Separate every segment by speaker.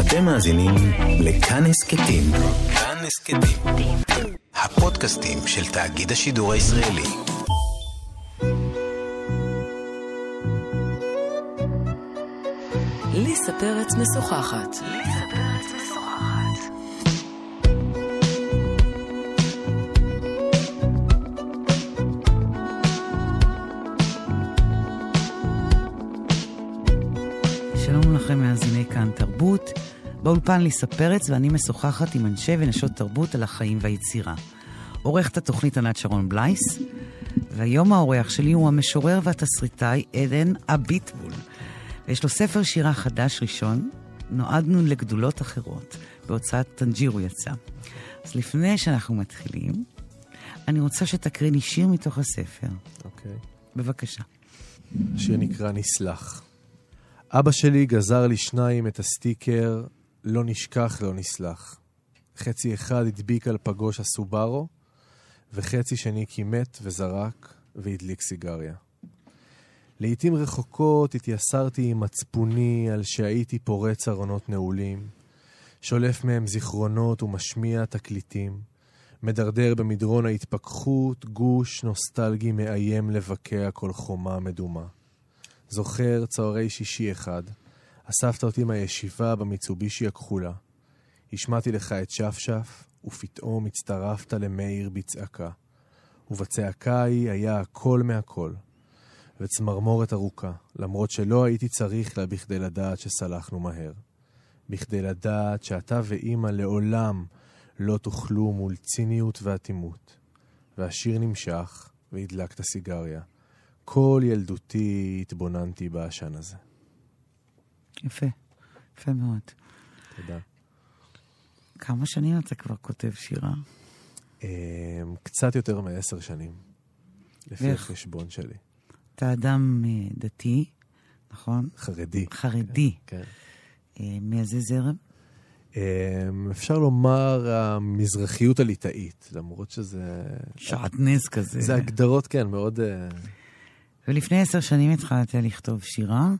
Speaker 1: אתם מאזינים לכאן הסכתים. כאן הסכתים. הפודקאסטים של תאגיד השידור הישראלי.
Speaker 2: ליסה פרץ משוחחת.
Speaker 3: שלום באולפן ליסה פרץ ואני משוחחת עם אנשי ונשות תרבות על החיים והיצירה. עורכת התוכנית ענת שרון בלייס, והיום האורח שלי הוא המשורר והתסריטאי עדן אביטבול. ויש לו ספר שירה חדש ראשון, נועדנו לגדולות אחרות, בהוצאת טנג'יר הוא יצא. אז לפני שאנחנו מתחילים, אני רוצה שתקריא לי שיר מתוך הספר.
Speaker 4: אוקיי.
Speaker 3: בבקשה.
Speaker 4: השיר נקרא נסלח. אבא שלי גזר לי שניים את הסטיקר לא נשכח, לא נסלח. חצי אחד הדביק על פגוש הסובארו, וחצי שני כימת וזרק והדליק סיגריה. לעתים רחוקות התייסרתי עם מצפוני על שהייתי פורץ ארונות נעולים, שולף מהם זיכרונות ומשמיע תקליטים, מדרדר במדרון ההתפכחות גוש נוסטלגי מאיים לבקע כל חומה מדומה. זוכר צהרי שישי אחד, אספת אותי מהישיבה במיצובישי הכחולה. השמעתי לך את שפשף, ופתאום הצטרפת למאיר בצעקה. ובצעקה ההיא היה הכל מהכל. וצמרמורת ארוכה, למרות שלא הייתי צריך לה בכדי לדעת שסלחנו מהר. בכדי לדעת שאתה ואימא לעולם לא תוכלו מול ציניות ואטימות. והשיר נמשך, והדלקת סיגריה. כל ילדותי התבוננתי בעשן הזה.
Speaker 3: יפה, יפה מאוד.
Speaker 4: תודה.
Speaker 3: כמה שנים אתה כבר כותב שירה?
Speaker 4: אמ, קצת יותר מעשר שנים, לפי
Speaker 3: ואיך?
Speaker 4: החשבון שלי.
Speaker 3: אתה אדם אה, דתי, נכון?
Speaker 4: חרדי.
Speaker 3: חרדי.
Speaker 4: כן.
Speaker 3: אה, מאיזה זרם?
Speaker 4: אמ, אפשר לומר המזרחיות הליטאית, למרות שזה...
Speaker 3: שעטנז כזה.
Speaker 4: זה הגדרות, כן, מאוד... אה,
Speaker 3: ולפני עשר שנים התחלת לכתוב שירה,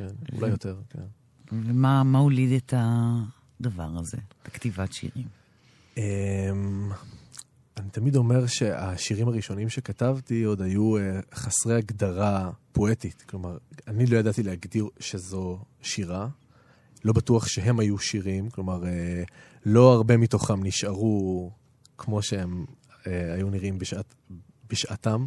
Speaker 4: כן, אולי יותר, כן.
Speaker 3: ומה מה הוליד את הדבר הזה בכתיבת שירים?
Speaker 4: אמ, אני תמיד אומר שהשירים הראשונים שכתבתי עוד היו אה, חסרי הגדרה פואטית. כלומר, אני לא ידעתי להגדיר שזו שירה. לא בטוח שהם היו שירים, כלומר, אה, לא הרבה מתוכם נשארו כמו שהם אה, היו נראים בשעת, בשעתם,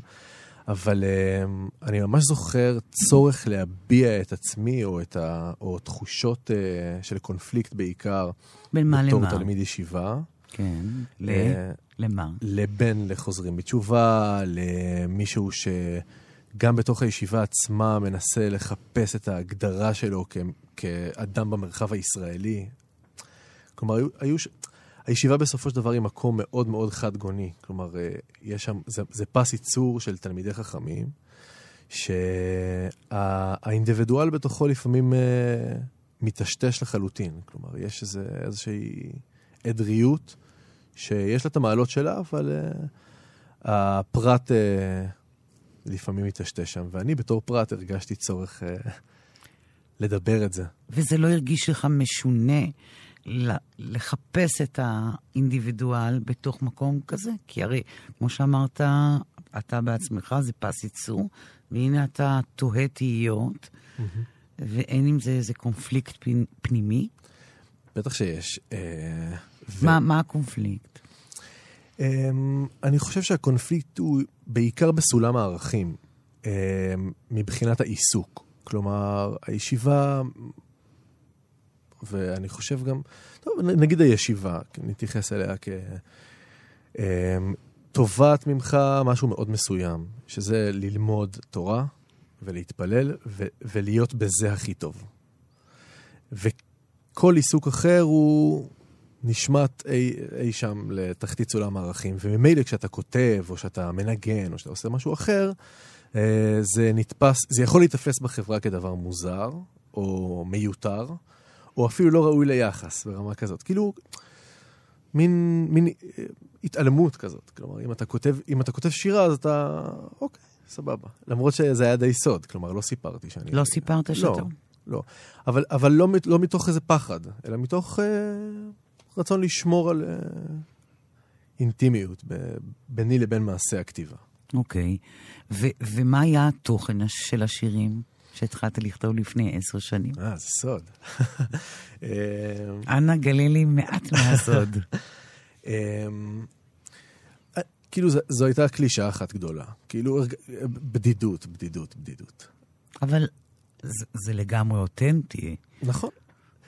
Speaker 4: אבל אה, אני ממש זוכר צורך להביע את עצמי, או, את ה, או תחושות אה, של קונפליקט בעיקר,
Speaker 3: בין מה
Speaker 4: בתור
Speaker 3: למה?
Speaker 4: תלמיד ישיבה.
Speaker 3: כן, ל...
Speaker 4: אה,
Speaker 3: למה?
Speaker 4: לבן לחוזרים בתשובה, למישהו שגם בתוך הישיבה עצמה מנסה לחפש את ההגדרה שלו כ- כאדם במרחב הישראלי. כלומר, היו, היו. הישיבה בסופו של דבר היא מקום מאוד מאוד חד-גוני. כלומר, אה, יש שם, זה, זה פס ייצור של תלמידי חכמים, שהאינדיבידואל בתוכו לפעמים אה, מטשטש לחלוטין. כלומר, יש איזה, איזושהי עדריות שיש לה את המעלות שלה, אבל uh, הפרט uh, לפעמים מטשטש שם. ואני בתור פרט הרגשתי צורך uh, לדבר את זה.
Speaker 3: וזה לא הרגיש לך משונה לחפש את האינדיבידואל בתוך מקום כזה? כי הרי, כמו שאמרת, אתה בעצמך, זה פס ייצור, והנה אתה תוהה תהיות, ואין עם זה איזה קונפליקט פנ- פנימי.
Speaker 4: בטח שיש. ו-
Speaker 3: מה, מה הקונפליקט?
Speaker 4: Um, אני חושב שהקונפליקט הוא בעיקר בסולם הערכים, um, מבחינת העיסוק. כלומר, הישיבה, ואני חושב גם, טוב, נגיד הישיבה, נתייחס אליה כ... תובעת ממך משהו מאוד מסוים, שזה ללמוד תורה ולהתפלל ו- ולהיות בזה הכי טוב. וכל עיסוק אחר הוא נשמט אי, אי שם לתחתית סולם הערכים, וממילא כשאתה כותב, או שאתה מנגן, או שאתה עושה משהו אחר, אה, זה נתפס, זה יכול להיתפס בחברה כדבר מוזר, או מיותר, או אפילו לא ראוי ליחס ברמה כזאת. כאילו, מין, מין אה, התעלמות כזאת. כלומר, אם אתה כותב, אם אתה כותב שירה, אז אתה, אוקיי, סבבה. למרות שזה היה די סוד, כלומר, לא סיפרתי שאני...
Speaker 3: לא סיפרת שאתה...
Speaker 4: לא, לא. אבל, אבל לא, לא מתוך איזה פחד, אלא מתוך אה, רצון לשמור על אה, אינטימיות ב, ביני לבין מעשה הכתיבה.
Speaker 3: אוקיי. ו- ומה היה התוכן של השירים שהתחלת לכתוב לפני עשר שנים?
Speaker 4: אה, זה סוד.
Speaker 3: אנא גלה לי מעט מהסוד.
Speaker 4: אמ, אה, כאילו, זו, זו הייתה קלישאה אחת גדולה. כאילו, בדידות, בדידות, בדידות.
Speaker 3: אבל זה, זה לגמרי אותנטי,
Speaker 4: נכון.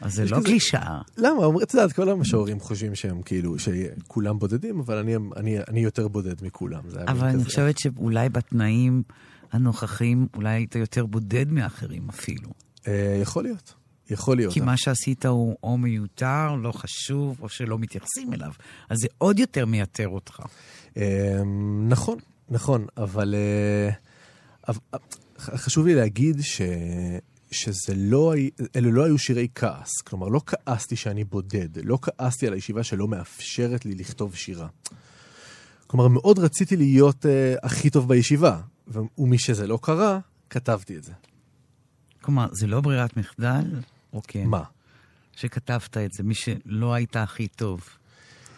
Speaker 3: אז זה לא
Speaker 4: כזה-
Speaker 3: קלישאה.
Speaker 4: למה? את יודעת, כל המשוררים חושבים שהם כאילו, שכולם בודדים, אבל אני, אני, אני יותר בודד מכולם.
Speaker 3: אבל אני. חושבת שאולי בתנאים הנוכחים, אולי היית יותר בודד מאחרים אפילו.
Speaker 4: אה, יכול להיות. יכול להיות.
Speaker 3: כי מה שעשית הוא או מיותר, לא חשוב, או שלא מתייחסים אליו. אז זה עוד יותר מייתר אותך.
Speaker 4: אה, נכון, נכון, אבל אה, אה, חשוב לי להגיד ש... שזה לא, אלה לא היו שירי כעס. כלומר, לא כעסתי שאני בודד, לא כעסתי על הישיבה שלא מאפשרת לי לכתוב שירה. כלומר, מאוד רציתי להיות uh, הכי טוב בישיבה, ומשזה לא קרה, כתבתי את זה.
Speaker 3: כלומר, זה לא ברירת מחדל? או כן?
Speaker 4: מה?
Speaker 3: שכתבת את זה, מי שלא היית הכי טוב.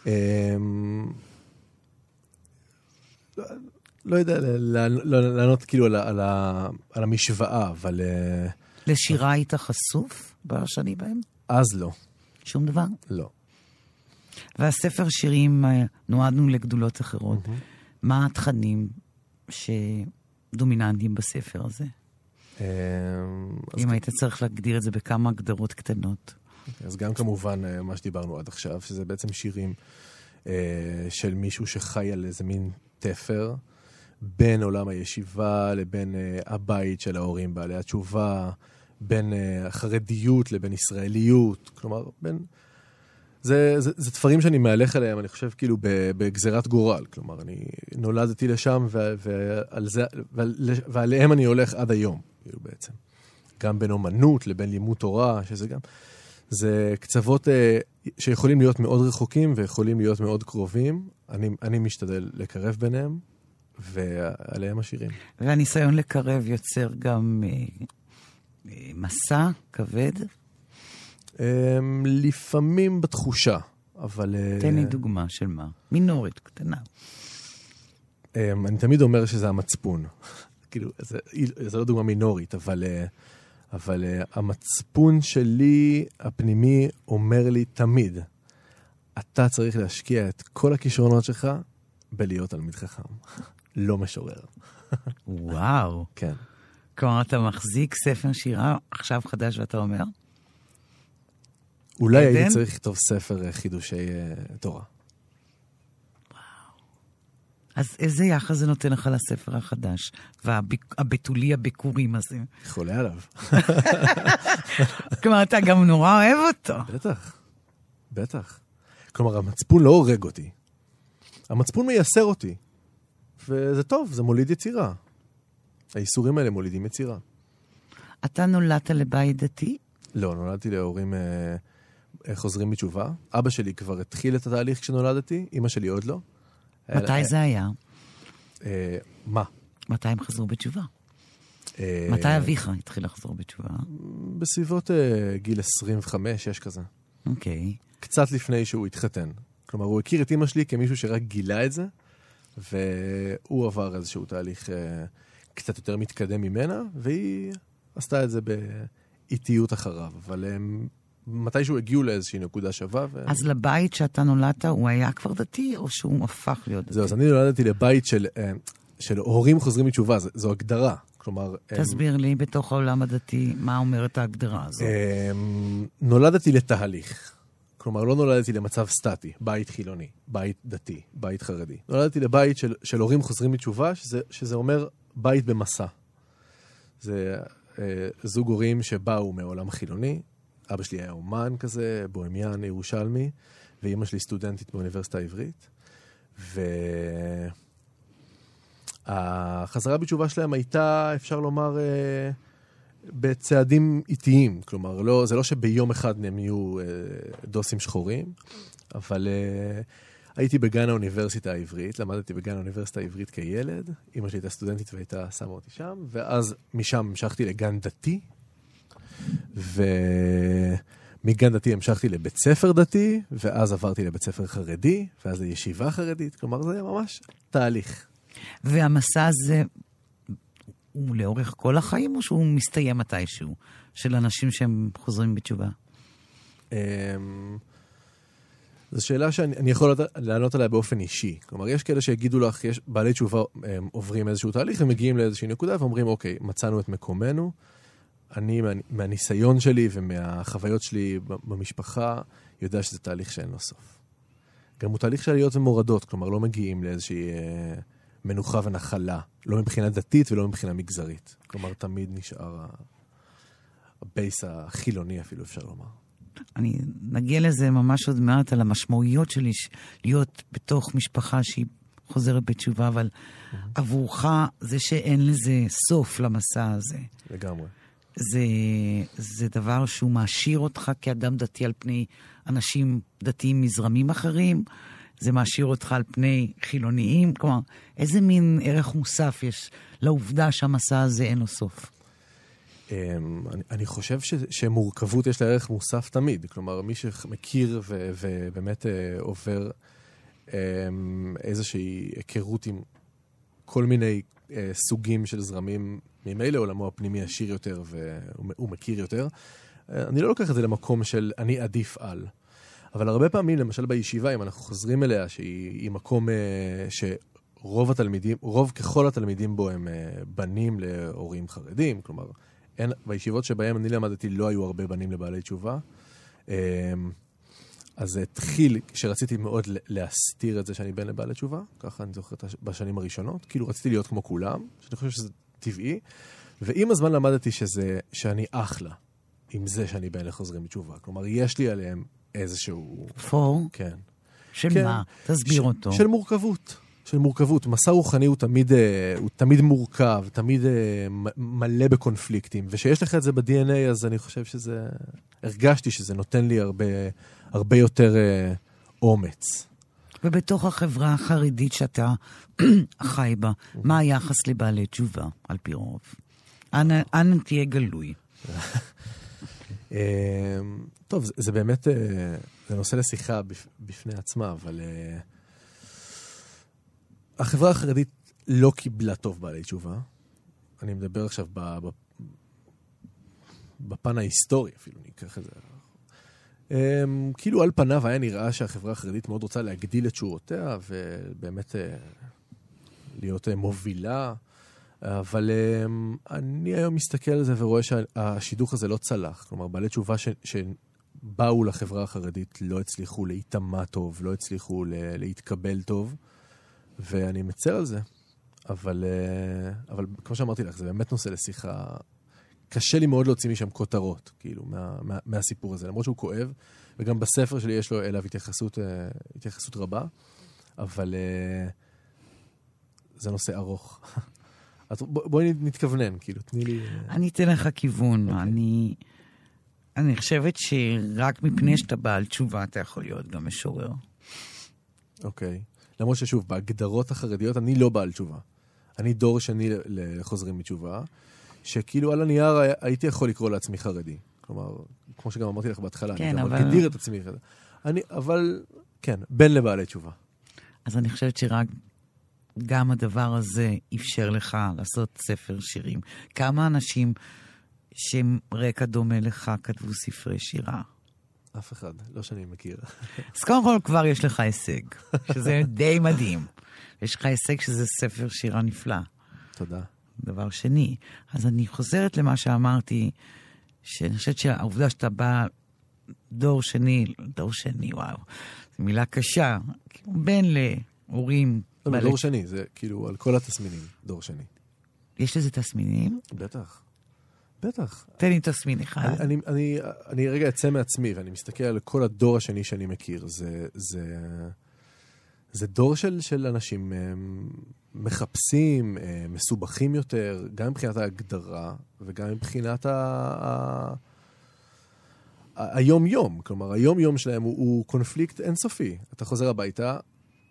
Speaker 4: אמ, לא- לא יודע ל- ל- לענות כאילו על על על המשוואה, אבל אה,
Speaker 3: לשירה היית חשוף בשנים בהם?
Speaker 4: אז לא,
Speaker 3: שום דבר?
Speaker 4: לא.
Speaker 3: והספר שירים אה, נועדנו לגדולות אחרות. מה התכנים שדומיננטיים בספר הזה?
Speaker 4: אמ,
Speaker 3: אם היית צריך להגדיר את זה בכמה הגדרות קטנות.
Speaker 4: אז גם כמובן אה, מה שדיברנו עד עכשיו, שזה בעצם שירים אה, של מישהו שחי על איזה מין תפר בין עולם הישיבה לבין אה, הבית של ההורים בעלי התשובה, בין החרדיות לבין ישראליות, כלומר, בין... זה, זה, זה תפרים שאני מהלך עליהם, אני חושב, כאילו, בגזירת גורל. כלומר, אני נולדתי לשם, ו- ועל זה, ועל, ועליהם אני הולך עד היום, כאילו, בעצם. גם בין אומנות לבין לימוד תורה, שזה גם... זה קצוות אה, שיכולים להיות מאוד רחוקים ויכולים להיות מאוד קרובים. אני, אני משתדל לקרב ביניהם, ועליהם השירים.
Speaker 3: והניסיון לקרב יוצר גם אה, אה, מסע כבד.
Speaker 4: אה, לפעמים בתחושה, אבל... אה,
Speaker 3: תן לי דוגמה של מה. מינורית, קטנה.
Speaker 4: אה, אני תמיד אומר שזה המצפון. כאילו, זה, זה לא דוגמה מינורית, אבל, אה, אבל אה, המצפון שלי, הפנימי, אומר לי תמיד, אתה צריך להשקיע את כל הכישרונות שלך בלהיות תלמיד חכם, לא משורר.
Speaker 3: וואו.
Speaker 4: כן.
Speaker 3: כלומר, אתה מחזיק ספר שירה עכשיו חדש ואתה אומר?
Speaker 4: אולי
Speaker 3: עדן?
Speaker 4: הייתי צריך לכתוב ספר אה, חידושי אה, תורה.
Speaker 3: אז איזה יחס זה נותן לך לספר החדש, והבתולי הביקורים הזה?
Speaker 4: חולה עליו.
Speaker 3: כלומר, אתה גם נורא אוהב אותו.
Speaker 4: בטח, בטח. כלומר, המצפון לא הורג אותי. המצפון מייסר אותי. וזה טוב, זה מוליד יצירה. האיסורים האלה מולידים יצירה.
Speaker 3: אתה נולדת לבית דתי?
Speaker 4: לא, נולדתי להורים אה, חוזרים בתשובה. אבא שלי כבר התחיל את התהליך כשנולדתי, אימא שלי עוד לא.
Speaker 3: מתי
Speaker 4: אה,
Speaker 3: זה היה?
Speaker 4: אה, מה?
Speaker 3: מתי הם חזרו בתשובה?
Speaker 4: אה,
Speaker 3: מתי אביך התחיל לחזור בתשובה? בסביבות
Speaker 4: אה, גיל 25, יש כזה.
Speaker 3: אוקיי.
Speaker 4: קצת לפני שהוא התחתן. כלומר, הוא הכיר את אימא שלי כמישהו שרק גילה את זה, והוא עבר איזשהו תהליך אה, קצת יותר מתקדם ממנה, והיא עשתה את זה באיטיות אחריו. אבל הם מתישהו הגיעו לאיזושהי נקודה שווה. ו...
Speaker 3: אז לבית שאתה נולדת, הוא היה כבר דתי, או שהוא הפך להיות דתי?
Speaker 4: זהו, אז אני נולדתי לבית של, אה, של הורים חוזרים בתשובה, ז- זו הגדרה. כלומר, הם-
Speaker 3: תסביר לי בתוך העולם הדתי, מה אומרת ההגדרה הזאת.
Speaker 4: אמ, נולדתי לתהליך. כלומר, לא נולדתי למצב סטטי, בית חילוני, בית דתי, בית חרדי. נולדתי לבית של, של הורים חוזרים בתשובה, שזה, שזה אומר בית במסע. זה אה, זוג הורים שבאו מעולם חילוני. אבא שלי היה אומן כזה, בוהמיאן, ירושלמי, ואימא שלי סטודנטית באוניברסיטה העברית. והחזרה בתשובה שלהם הייתה, אפשר לומר, אה, בצעדים איטיים. כלומר, לא, זה לא שביום אחד הם יהיו אה, דוסים שחורים, אבל אה, הייתי בגן האוניברסיטה העברית, למדתי בגן האוניברסיטה העברית כילד, אמא שלי הייתה סטודנטית והייתה שמה אותי שם, ואז משם המשכתי לגן דתי, ומגן דתי המשכתי לבית ספר דתי, ואז עברתי לבית ספר חרדי, ואז לישיבה חרדית, כלומר זה ממש תהליך.
Speaker 3: והמסע הזה הוא לאורך כל החיים, או שהוא מסתיים מתישהו, של אנשים שהם חוזרים בתשובה?
Speaker 4: אמ, זו שאלה שאני יכול לענות עליה באופן אישי. כלומר, יש כאלה שיגידו לך, יש בעלי תשובה הם עוברים איזשהו תהליך ומגיעים לאיזושהי נקודה ואומרים, אוקיי, מצאנו את מקומנו. אני, מה, מהניסיון שלי ומהחוויות שלי במשפחה, יודע שזה תהליך שאין לו סוף. גם הוא תהליך של עליות ומורדות, כלומר, לא מגיעים לאיזושהי אה, מנוחה ונחלה, לא מבחינה דתית ולא מבחינה מגזרית. כלומר, תמיד נשאר הבייס החילוני אפילו, אפשר לומר.
Speaker 3: אני נגיע לזה ממש עוד מעט, על המשמעויות שלי להיות בתוך משפחה שהיא חוזרת בתשובה, אבל mm-hmm. עבורך זה שאין לזה סוף למסע הזה.
Speaker 4: לגמרי.
Speaker 3: זה, זה דבר שהוא מעשיר אותך כאדם דתי על פני אנשים דתיים מזרמים אחרים, זה מעשיר אותך על פני חילוניים, כלומר, איזה מין ערך מוסף יש לעובדה שהמסע הזה אין לו סוף?
Speaker 4: אמ, אני, אני חושב ש, שמורכבות יש לה ערך מוסף תמיד. כלומר, מי שמכיר ו, ובאמת אה, עובר אמ, איזושהי היכרות עם כל מיני אה, סוגים של זרמים, ממילא עולמו הפנימי עשיר יותר והוא מכיר יותר. אה, אני לא לוקח את זה למקום של אני עדיף על. אבל הרבה פעמים, למשל בישיבה, אם אנחנו חוזרים אליה, שהיא מקום שרוב התלמידים, רוב ככל התלמידים בו הם בנים להורים חרדים, כלומר, אין, בישיבות שבהן אני למדתי לא היו הרבה בנים לבעלי תשובה. אמ, אז זה התחיל כשרציתי מאוד להסתיר את זה שאני בן לבעלי תשובה, ככה אני זוכר בשנים הראשונות. כאילו רציתי להיות כמו כולם, שאני חושב שזה טבעי. ועם הזמן למדתי שזה, שאני אחלה עם זה שאני בן לחוזרים בתשובה. כלומר, יש לי עליהם איזשהו...
Speaker 3: פור?
Speaker 4: כן.
Speaker 3: של כן. מה? תסביר ש... אותו.
Speaker 4: של מורכבות. של מורכבות. מסע רוחני הוא תמיד, אה, הוא תמיד מורכב, תמיד אה, מלא בקונפליקטים, וכשיש לך את זה ב-DNA, אז אני חושב שזה... הרגשתי שזה נותן לי הרבה, הרבה יותר אה, אומץ.
Speaker 3: ובתוך החברה החרדית שאתה חי בה, מה היחס לבעלי תשובה, על פי רוב? אנא, תהיה גלוי.
Speaker 4: טוב, זה, זה באמת, זה נושא לשיחה בפני עצמה, אבל... החברה החרדית לא קיבלה טוב בעלי תשובה. אני מדבר עכשיו ב, ב, בפן ההיסטורי אפילו, אני אקח את זה. Um, כאילו על פניו היה נראה שהחברה החרדית מאוד רוצה להגדיל את שורותיה ובאמת uh, להיות uh, מובילה, אבל um, אני היום מסתכל על זה ורואה שהשידוך הזה לא צלח. כלומר, בעלי תשובה ש, שבאו לחברה החרדית לא הצליחו להיטמע טוב, לא הצליחו להתקבל טוב. ואני מצר על זה. אבל, אה, אבל כמו שאמרתי לך, זה באמת נושא לשיחה. קשה לי מאוד להוציא משם כותרות, כאילו, מה, מה, מהסיפור הזה, למרות שהוא כואב, וגם בספר שלי יש לו אליו התייחסות, אה, התייחסות רבה, אבל אה, זה נושא ארוך. אז בואי נתכוונן, כאילו, תני לי...
Speaker 3: אני אתן לך כיוון. Okay. אוקיי. אני, אני חושבת שרק מפני שאתה בעל תשובה, אתה יכול להיות גם משורר.
Speaker 4: אוקיי. Okay. למרות ששוב, בהגדרות החרדיות אני לא בעל תשובה. אני דור שני לחוזרים מתשובה, שכאילו על הנייר הייתי יכול לקרוא לעצמי חרדי. כלומר, כמו שגם אמרתי לך בהתחלה, כן, אני אבל... מגדיר את עצמי חרדי. אני, אבל, כן, בן לבעלי תשובה.
Speaker 3: אז אני חושבת שרק גם הדבר הזה אפשר לך לעשות ספר שירים. כמה אנשים שהם רקע דומה לך כתבו ספרי שירה?
Speaker 4: אף אחד, לא שאני מכיר.
Speaker 3: אז קודם כל כבר יש לך הישג, שזה די מדהים. יש לך הישג שזה ספר שירה נפלא.
Speaker 4: תודה.
Speaker 3: דבר שני, אז אני חוזרת למה שאמרתי, שאני חושבת שהעובדה שאתה בא דור שני, דור שני, וואו, זו מילה קשה, בן להורים.
Speaker 4: לא, לא, דור שני, זה כאילו על כל התסמינים, דור שני.
Speaker 3: יש לזה תסמינים?
Speaker 4: בטח. בטח.
Speaker 3: תן לי תסמין אחד.
Speaker 4: אני, אני, אני, אני רגע אצא מעצמי ואני מסתכל על כל הדור השני שאני מכיר. זה, זה, זה דור של, של אנשים אה, מחפשים, אה, מסובכים יותר, גם מבחינת ההגדרה וגם מבחינת ה... ה היום-יום, כלומר, היום-יום שלהם הוא, הוא קונפליקט אינסופי. אתה חוזר הביתה,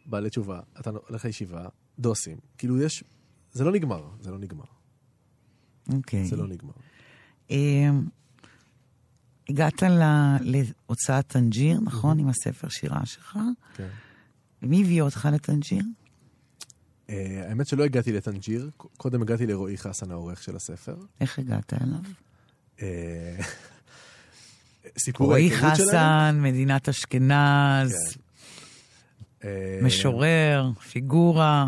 Speaker 4: בעלי תשובה, אתה הולך לישיבה, דוסים. כאילו, יש... זה לא נגמר, זה לא נגמר.
Speaker 3: אוקיי. Okay.
Speaker 4: זה לא נגמר.
Speaker 3: אמ, הגעת ל- להוצאת טנג'יר, נכון? עם הספר שירה שלך.
Speaker 4: כן.
Speaker 3: מי הביא אותך לטנג'יר?
Speaker 4: אה, האמת שלא הגעתי לטנג'יר, קודם הגעתי לרועי חסן, העורך של הספר.
Speaker 3: איך הגעת אליו?
Speaker 4: אה, סיפור
Speaker 3: רועי
Speaker 4: ההיכרות שלנו.
Speaker 3: חסן, מדינת אשכנז,
Speaker 4: כן. אה,
Speaker 3: משורר, פיגורה.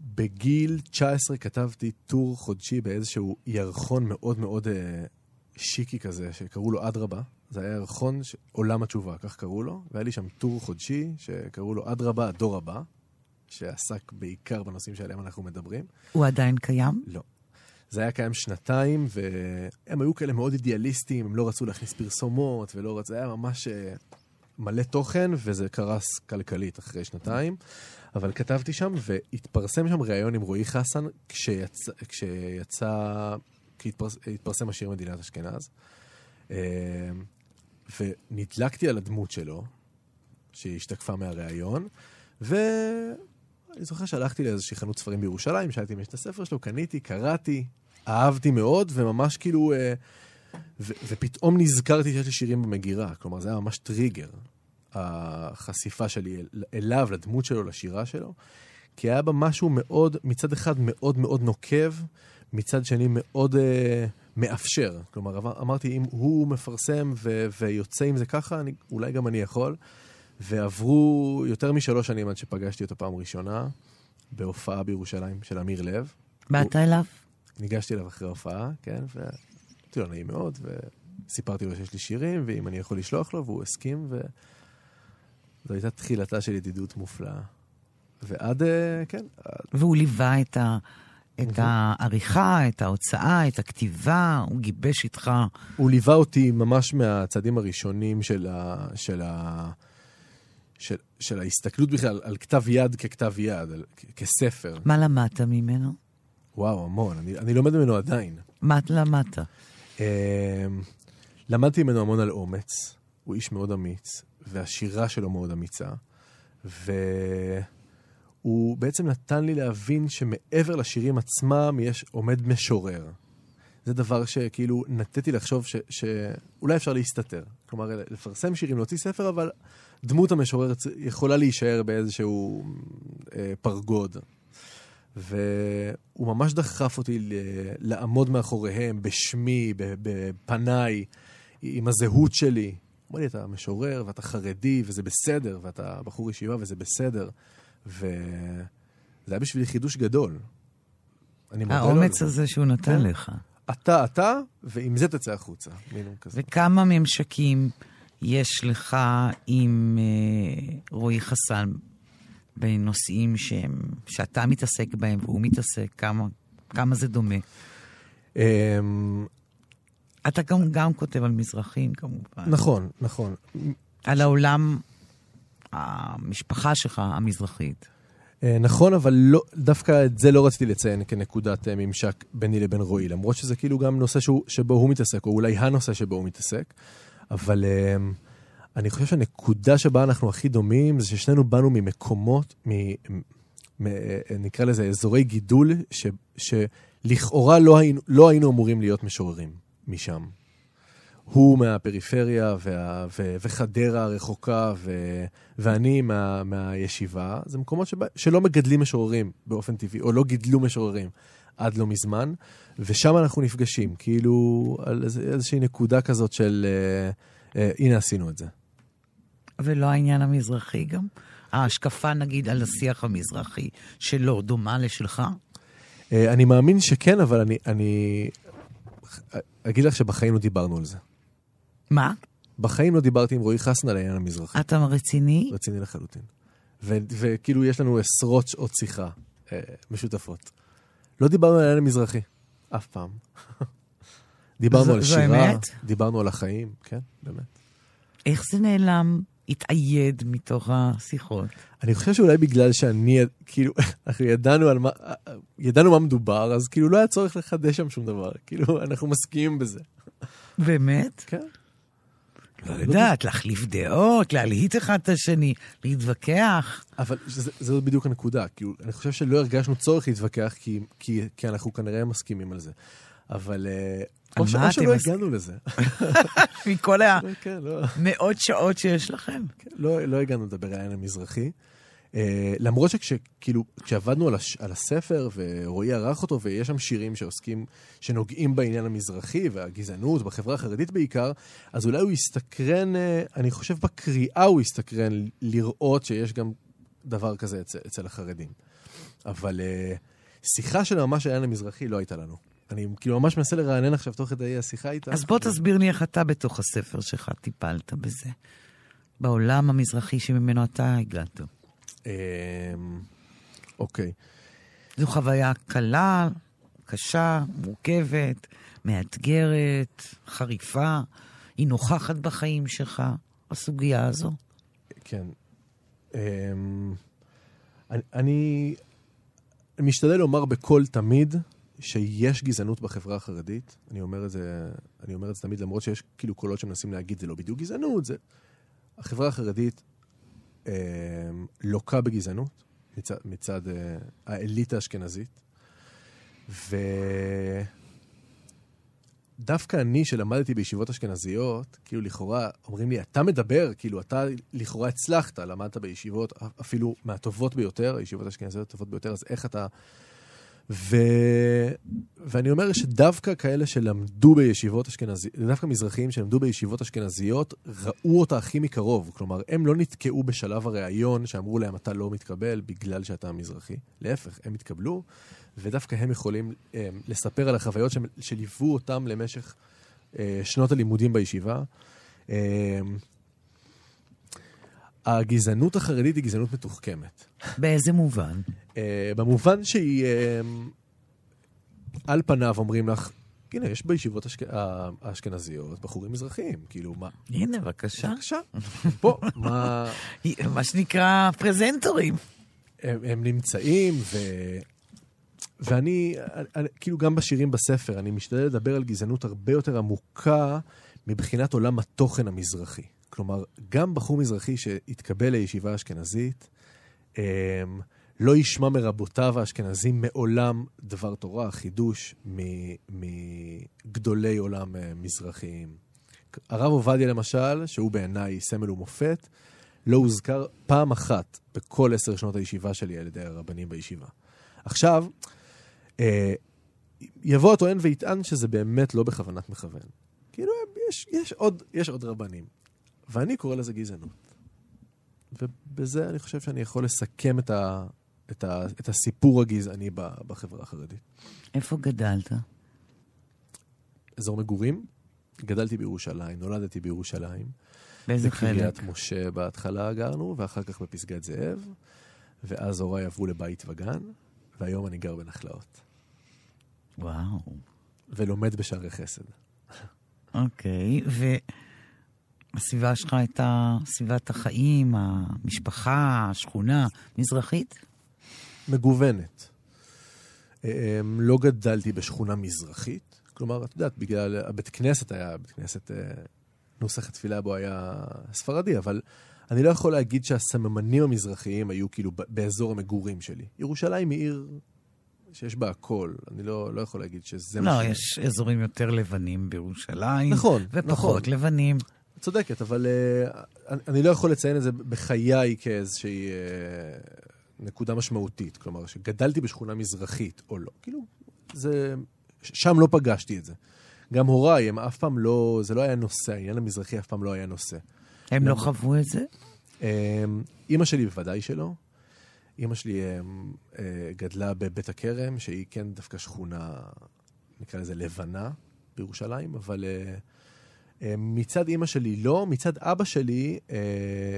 Speaker 4: בגיל 19 כתבתי טור חודשי באיזשהו ירחון מאוד מאוד שיקי כזה, שקראו לו אדרבה. זה היה ירחון ש... עולם התשובה, כך קראו לו, והיה לי שם טור חודשי שקראו לו אדרבה, הדור הבא, שעסק בעיקר בנושאים שעליהם אנחנו מדברים.
Speaker 3: הוא עדיין קיים?
Speaker 4: לא. זה היה קיים שנתיים, והם היו כאלה מאוד אידיאליסטים, הם לא רצו להכניס פרסומות, ולא רצו, זה היה ממש אה, מלא תוכן, וזה קרס כלכלית אחרי שנתיים. אבל כתבתי שם, והתפרסם שם ראיון עם רועי חסן, כשיצא, כשיצא, כשהתפרסם השיר מדינת אשכנז. ונדלקתי על הדמות שלו, שהשתקפה מהראיון, ו... אני זוכר שהלכתי לאיזושהי חנות ספרים בירושלים, שאלתי אם יש את הספר שלו, קניתי, קראתי, אהבתי מאוד, וממש כאילו... אה, ו- ופתאום נזכרתי שיש לי שירים במגירה. כלומר, זה היה ממש טריגר, החשיפה שלי אל- אליו, לדמות שלו, לשירה שלו. כי היה בה משהו מאוד, מצד אחד מאוד מאוד נוקב, מצד שני מאוד אה, מאפשר. כלומר, אמר- אמרתי, אם הוא מפרסם ו- ויוצא עם זה ככה, אני, אולי גם אני יכול. ועברו יותר משלוש שנים עד שפגשתי אותו פעם ראשונה, בהופעה בירושלים של אמיר לב.
Speaker 3: באת אליו?
Speaker 4: ניגשתי אליו אחרי ההופעה, כן, ואמרתי לו, נעים מאוד, וסיפרתי לו שיש לי שירים, ואם אני יכול לשלוח לו, והוא הסכים, וזו הייתה תחילתה של ידידות מופלאה. ועד, אה, כן,
Speaker 3: והוא ליווה את, ה, את העריכה, את ההוצאה, את הכתיבה, הוא גיבש איתך.
Speaker 4: הוא ליווה אותי ממש מהצעדים הראשונים של, ה, של, ה, של, של ההסתכלות בכלל על כתב יד ככתב יד, על, כ- כספר.
Speaker 3: מה למדת ממנו?
Speaker 4: וואו, המון. אני, אני לומד ממנו עדיין.
Speaker 3: מה למדת?
Speaker 4: אמ, למדתי ממנו המון על אומץ, הוא איש מאוד אמיץ, והשירה שלו מאוד אמיצה, והוא בעצם נתן לי להבין שמעבר לשירים עצמם יש עומד משורר. זה דבר שכאילו נטיתי לחשוב ש, שאולי אפשר להסתתר. כלומר, לפרסם שירים, להוציא ספר, אבל דמות המשורר יכולה להישאר באיזשהו אה, פרגוד. והוא ממש דחף אותי ל- לעמוד מאחוריהם, בשמי, בפניי, עם הזהות שלי. הוא אמר לי, אתה משורר, ואתה חרדי, וזה בסדר, ואתה בחור ישיבה, וזה בסדר. וזה היה בשבילי חידוש גדול. אני מודה לו
Speaker 3: האומץ. הזה שהוא נתן
Speaker 4: כן.
Speaker 3: לך.
Speaker 4: אתה, אתה, ועם זה תצא החוצה.
Speaker 3: וכמה ממשקים יש לך עם אה, רועי חסן בנושאים שהם, שאתה מתעסק בהם והוא מתעסק? כמה, כמה זה דומה?
Speaker 4: אמ,
Speaker 3: אתה גם, גם כותב על מזרחים, כמובן.
Speaker 4: נכון, נכון.
Speaker 3: על העולם, המשפחה שלך המזרחית.
Speaker 4: אה, נכון, אבל לא, דווקא את זה לא רציתי לציין כנקודת אה, ממשק ביני לבין רועי, למרות שזה כאילו גם נושא שהוא, שבו הוא מתעסק, או אולי הנושא שבו הוא מתעסק, אבל אה, אני חושב שהנקודה שבה אנחנו הכי דומים זה ששנינו באנו ממקומות, מ, מ, נקרא לזה אזורי גידול, ש, שלכאורה לא היינו, לא היינו אמורים להיות משוררים משם. הוא מהפריפריה וה, ו, וחדרה הרחוקה ו, ואני מה, מהישיבה, זה מקומות שבה, שלא מגדלים משוררים באופן טבעי, או לא גידלו משוררים עד לא מזמן, ושם אנחנו נפגשים, כאילו על איז, איזושהי נקודה כזאת של אה, אה, הנה עשינו את זה.
Speaker 3: ולא העניין המזרחי גם? ההשקפה, נגיד, על השיח המזרחי שלו דומה לשלך?
Speaker 4: אה, אני מאמין שכן, אבל אני, אני אגיד לך שבחיים לא דיברנו על זה.
Speaker 3: מה?
Speaker 4: בחיים לא דיברתי עם רועי חסן על העניין המזרחי.
Speaker 3: אתה רציני?
Speaker 4: רציני לחלוטין. ו- וכאילו יש לנו עשרות שעות שיחה אה, משותפות. לא דיברנו על העניין המזרחי, אף פעם. דיברנו
Speaker 3: זו-
Speaker 4: על
Speaker 3: זו
Speaker 4: שירה,
Speaker 3: אמת?
Speaker 4: דיברנו על החיים, כן, באמת.
Speaker 3: איך זה נעלם, התאייד מתוך השיחות?
Speaker 4: אני חושב שאולי בגלל שאני, כאילו, אנחנו ידענו על מה, ידענו מה מדובר, אז כאילו לא היה צורך לחדש שם שום דבר. כאילו, אנחנו מסכימים בזה.
Speaker 3: באמת?
Speaker 4: כן.
Speaker 3: לא יודעת, להחליף דעות, להלהיט אחד את השני, להתווכח.
Speaker 4: אבל זה- זו בדיוק הנקודה. כאילו, אני חושב שלא הרגשנו צורך להתווכח, כי, כי, כי אנחנו כנראה מסכימים על זה. אבל... אה, או ש- או שלא
Speaker 3: עוש-
Speaker 4: הגענו לזה.
Speaker 3: מכל
Speaker 4: כן, לא.
Speaker 3: המאות שעות שיש לכם.
Speaker 4: לא, לא הגענו לדבר על העין המזרחי. Uh, למרות שכאילו, כשעבדנו על, הש, על הספר, ורועי ערך אותו, ויש שם שירים שעוסקים, שנוגעים בעניין המזרחי והגזענות, בחברה החרדית בעיקר, אז אולי הוא יסתקרן, uh, אני חושב בקריאה הוא יסתקרן לראות שיש גם דבר כזה אצל, אצל החרדים. אבל uh, שיחה של ממש העין המזרחי לא הייתה לנו. אני כאילו ממש מנסה לרענן עכשיו תוך כדי השיחה איתה.
Speaker 3: אז בוא תסביר לי איך אתה בתוך הספר שלך טיפלת בזה. בעולם המזרחי שממנו אתה הגעת.
Speaker 4: אמ, אוקיי.
Speaker 3: זו חוויה קלה, קשה, מורכבת, מאתגרת, חריפה. היא נוכחת בחיים שלך, הסוגיה הזו.
Speaker 4: כן. אמ, אני, אני משתדל לומר בקול תמיד שיש גזענות בחברה החרדית. אני אומר את זה, אני אומר את זה תמיד, למרות שיש כאילו קולות שמנסים להגיד, זה לא בדיוק גזענות, זה... החברה החרדית אמ, לוקה בגזענות מצד, מצד אה, האליטה האשכנזית. ודווקא אני, שלמדתי בישיבות אשכנזיות, כאילו לכאורה, אומרים לי, אתה מדבר, כאילו, אתה לכאורה הצלחת, למדת בישיבות אפילו מהטובות ביותר, הישיבות האשכנזיות הטובות ביותר, אז איך אתה... ו... ואני אומר שדווקא כאלה שלמדו בישיבות אשכנזיות, דווקא מזרחים שלמדו בישיבות אשכנזיות, ראו אותה הכי מקרוב. כלומר, הם לא נתקעו בשלב הראיון שאמרו להם, אתה לא מתקבל בגלל שאתה מזרחי. להפך, הם התקבלו, ודווקא הם יכולים אה, לספר על החוויות של- שליוו אותם למשך אה, שנות הלימודים בישיבה. אה, הגזענות החרדית היא גזענות מתוחכמת.
Speaker 3: באיזה מובן?
Speaker 4: אה, במובן שהיא, אה, על פניו אומרים לך, הנה, יש בישיבות השכ... ה- האשכנזיות בחורים מזרחיים, כאילו, מה?
Speaker 3: הנה, בבקשה.
Speaker 4: בבקשה, פה, מה...
Speaker 3: מה שנקרא פרזנטורים.
Speaker 4: הם, הם נמצאים, ו... ואני, אני, כאילו גם בשירים בספר, אני משתדל לדבר על גזענות הרבה יותר עמוקה מבחינת עולם התוכן המזרחי. כלומר, גם בחור מזרחי שהתקבל לישיבה אשכנזית, אמ, לא ישמע מרבותיו האשכנזים מעולם דבר תורה, חידוש מגדולי עולם אה, מזרחיים. הרב עובדיה למשל, שהוא בעיניי סמל ומופת, לא הוזכר פעם אחת בכל עשר שנות הישיבה שלי על ידי הרבנים בישיבה. עכשיו, אה, יבוא הטוען ויטען שזה באמת לא בכוונת מכוון. כאילו, יש, יש, עוד, יש עוד רבנים. ואני קורא לזה גזענות. ובזה אני חושב שאני יכול לסכם את, ה, את, ה, את הסיפור הגזעני בחברה החרדית.
Speaker 3: איפה גדלת?
Speaker 4: אזור מגורים, גדלתי בירושלים, נולדתי בירושלים.
Speaker 3: באיזה חלק?
Speaker 4: בקריית משה בהתחלה גרנו, ואחר כך בפסגת זאב, ואז הוריי עברו לבית וגן, והיום אני גר בנחלאות,
Speaker 3: וואו.
Speaker 4: ולומד בשערי חסד.
Speaker 3: אוקיי, והסביבה שלך הייתה סביבת החיים, המשפחה, השכונה, מזרחית?
Speaker 4: מגוונת. אמ, לא גדלתי בשכונה מזרחית, כלומר, את יודעת, בגלל הבית כנסת היה, בית כנסת, אה, נוסח התפילה בו היה ספרדי, אבל אני לא יכול להגיד שהסממנים המזרחיים היו כאילו באזור המגורים שלי. ירושלים היא עיר שיש בה הכל, אני לא, לא יכול להגיד שזה
Speaker 3: לא,
Speaker 4: מה ש...
Speaker 3: יש אזורים יותר לבנים בירושלים.
Speaker 4: נכון,
Speaker 3: ופחות
Speaker 4: נכון.
Speaker 3: לבנים.
Speaker 4: צודקת, אבל uh, אני, אני לא יכול לציין את זה בחיי כאיזושהי uh, נקודה משמעותית. כלומר, שגדלתי בשכונה מזרחית או לא. כאילו, זה... שם לא פגשתי את זה. גם הוריי, הם אף פעם לא... זה לא היה נושא, העניין המזרחי אף פעם לא היה נושא.
Speaker 3: הם לא? חוו את זה?
Speaker 4: אימא שלי בוודאי שלא. אימא שלי uh, גדלה בבית הכרם, שהיא כן דווקא שכונה, נקרא לזה לבנה בירושלים, אבל uh, uh, מצד אימא שלי לא, מצד אבא שלי,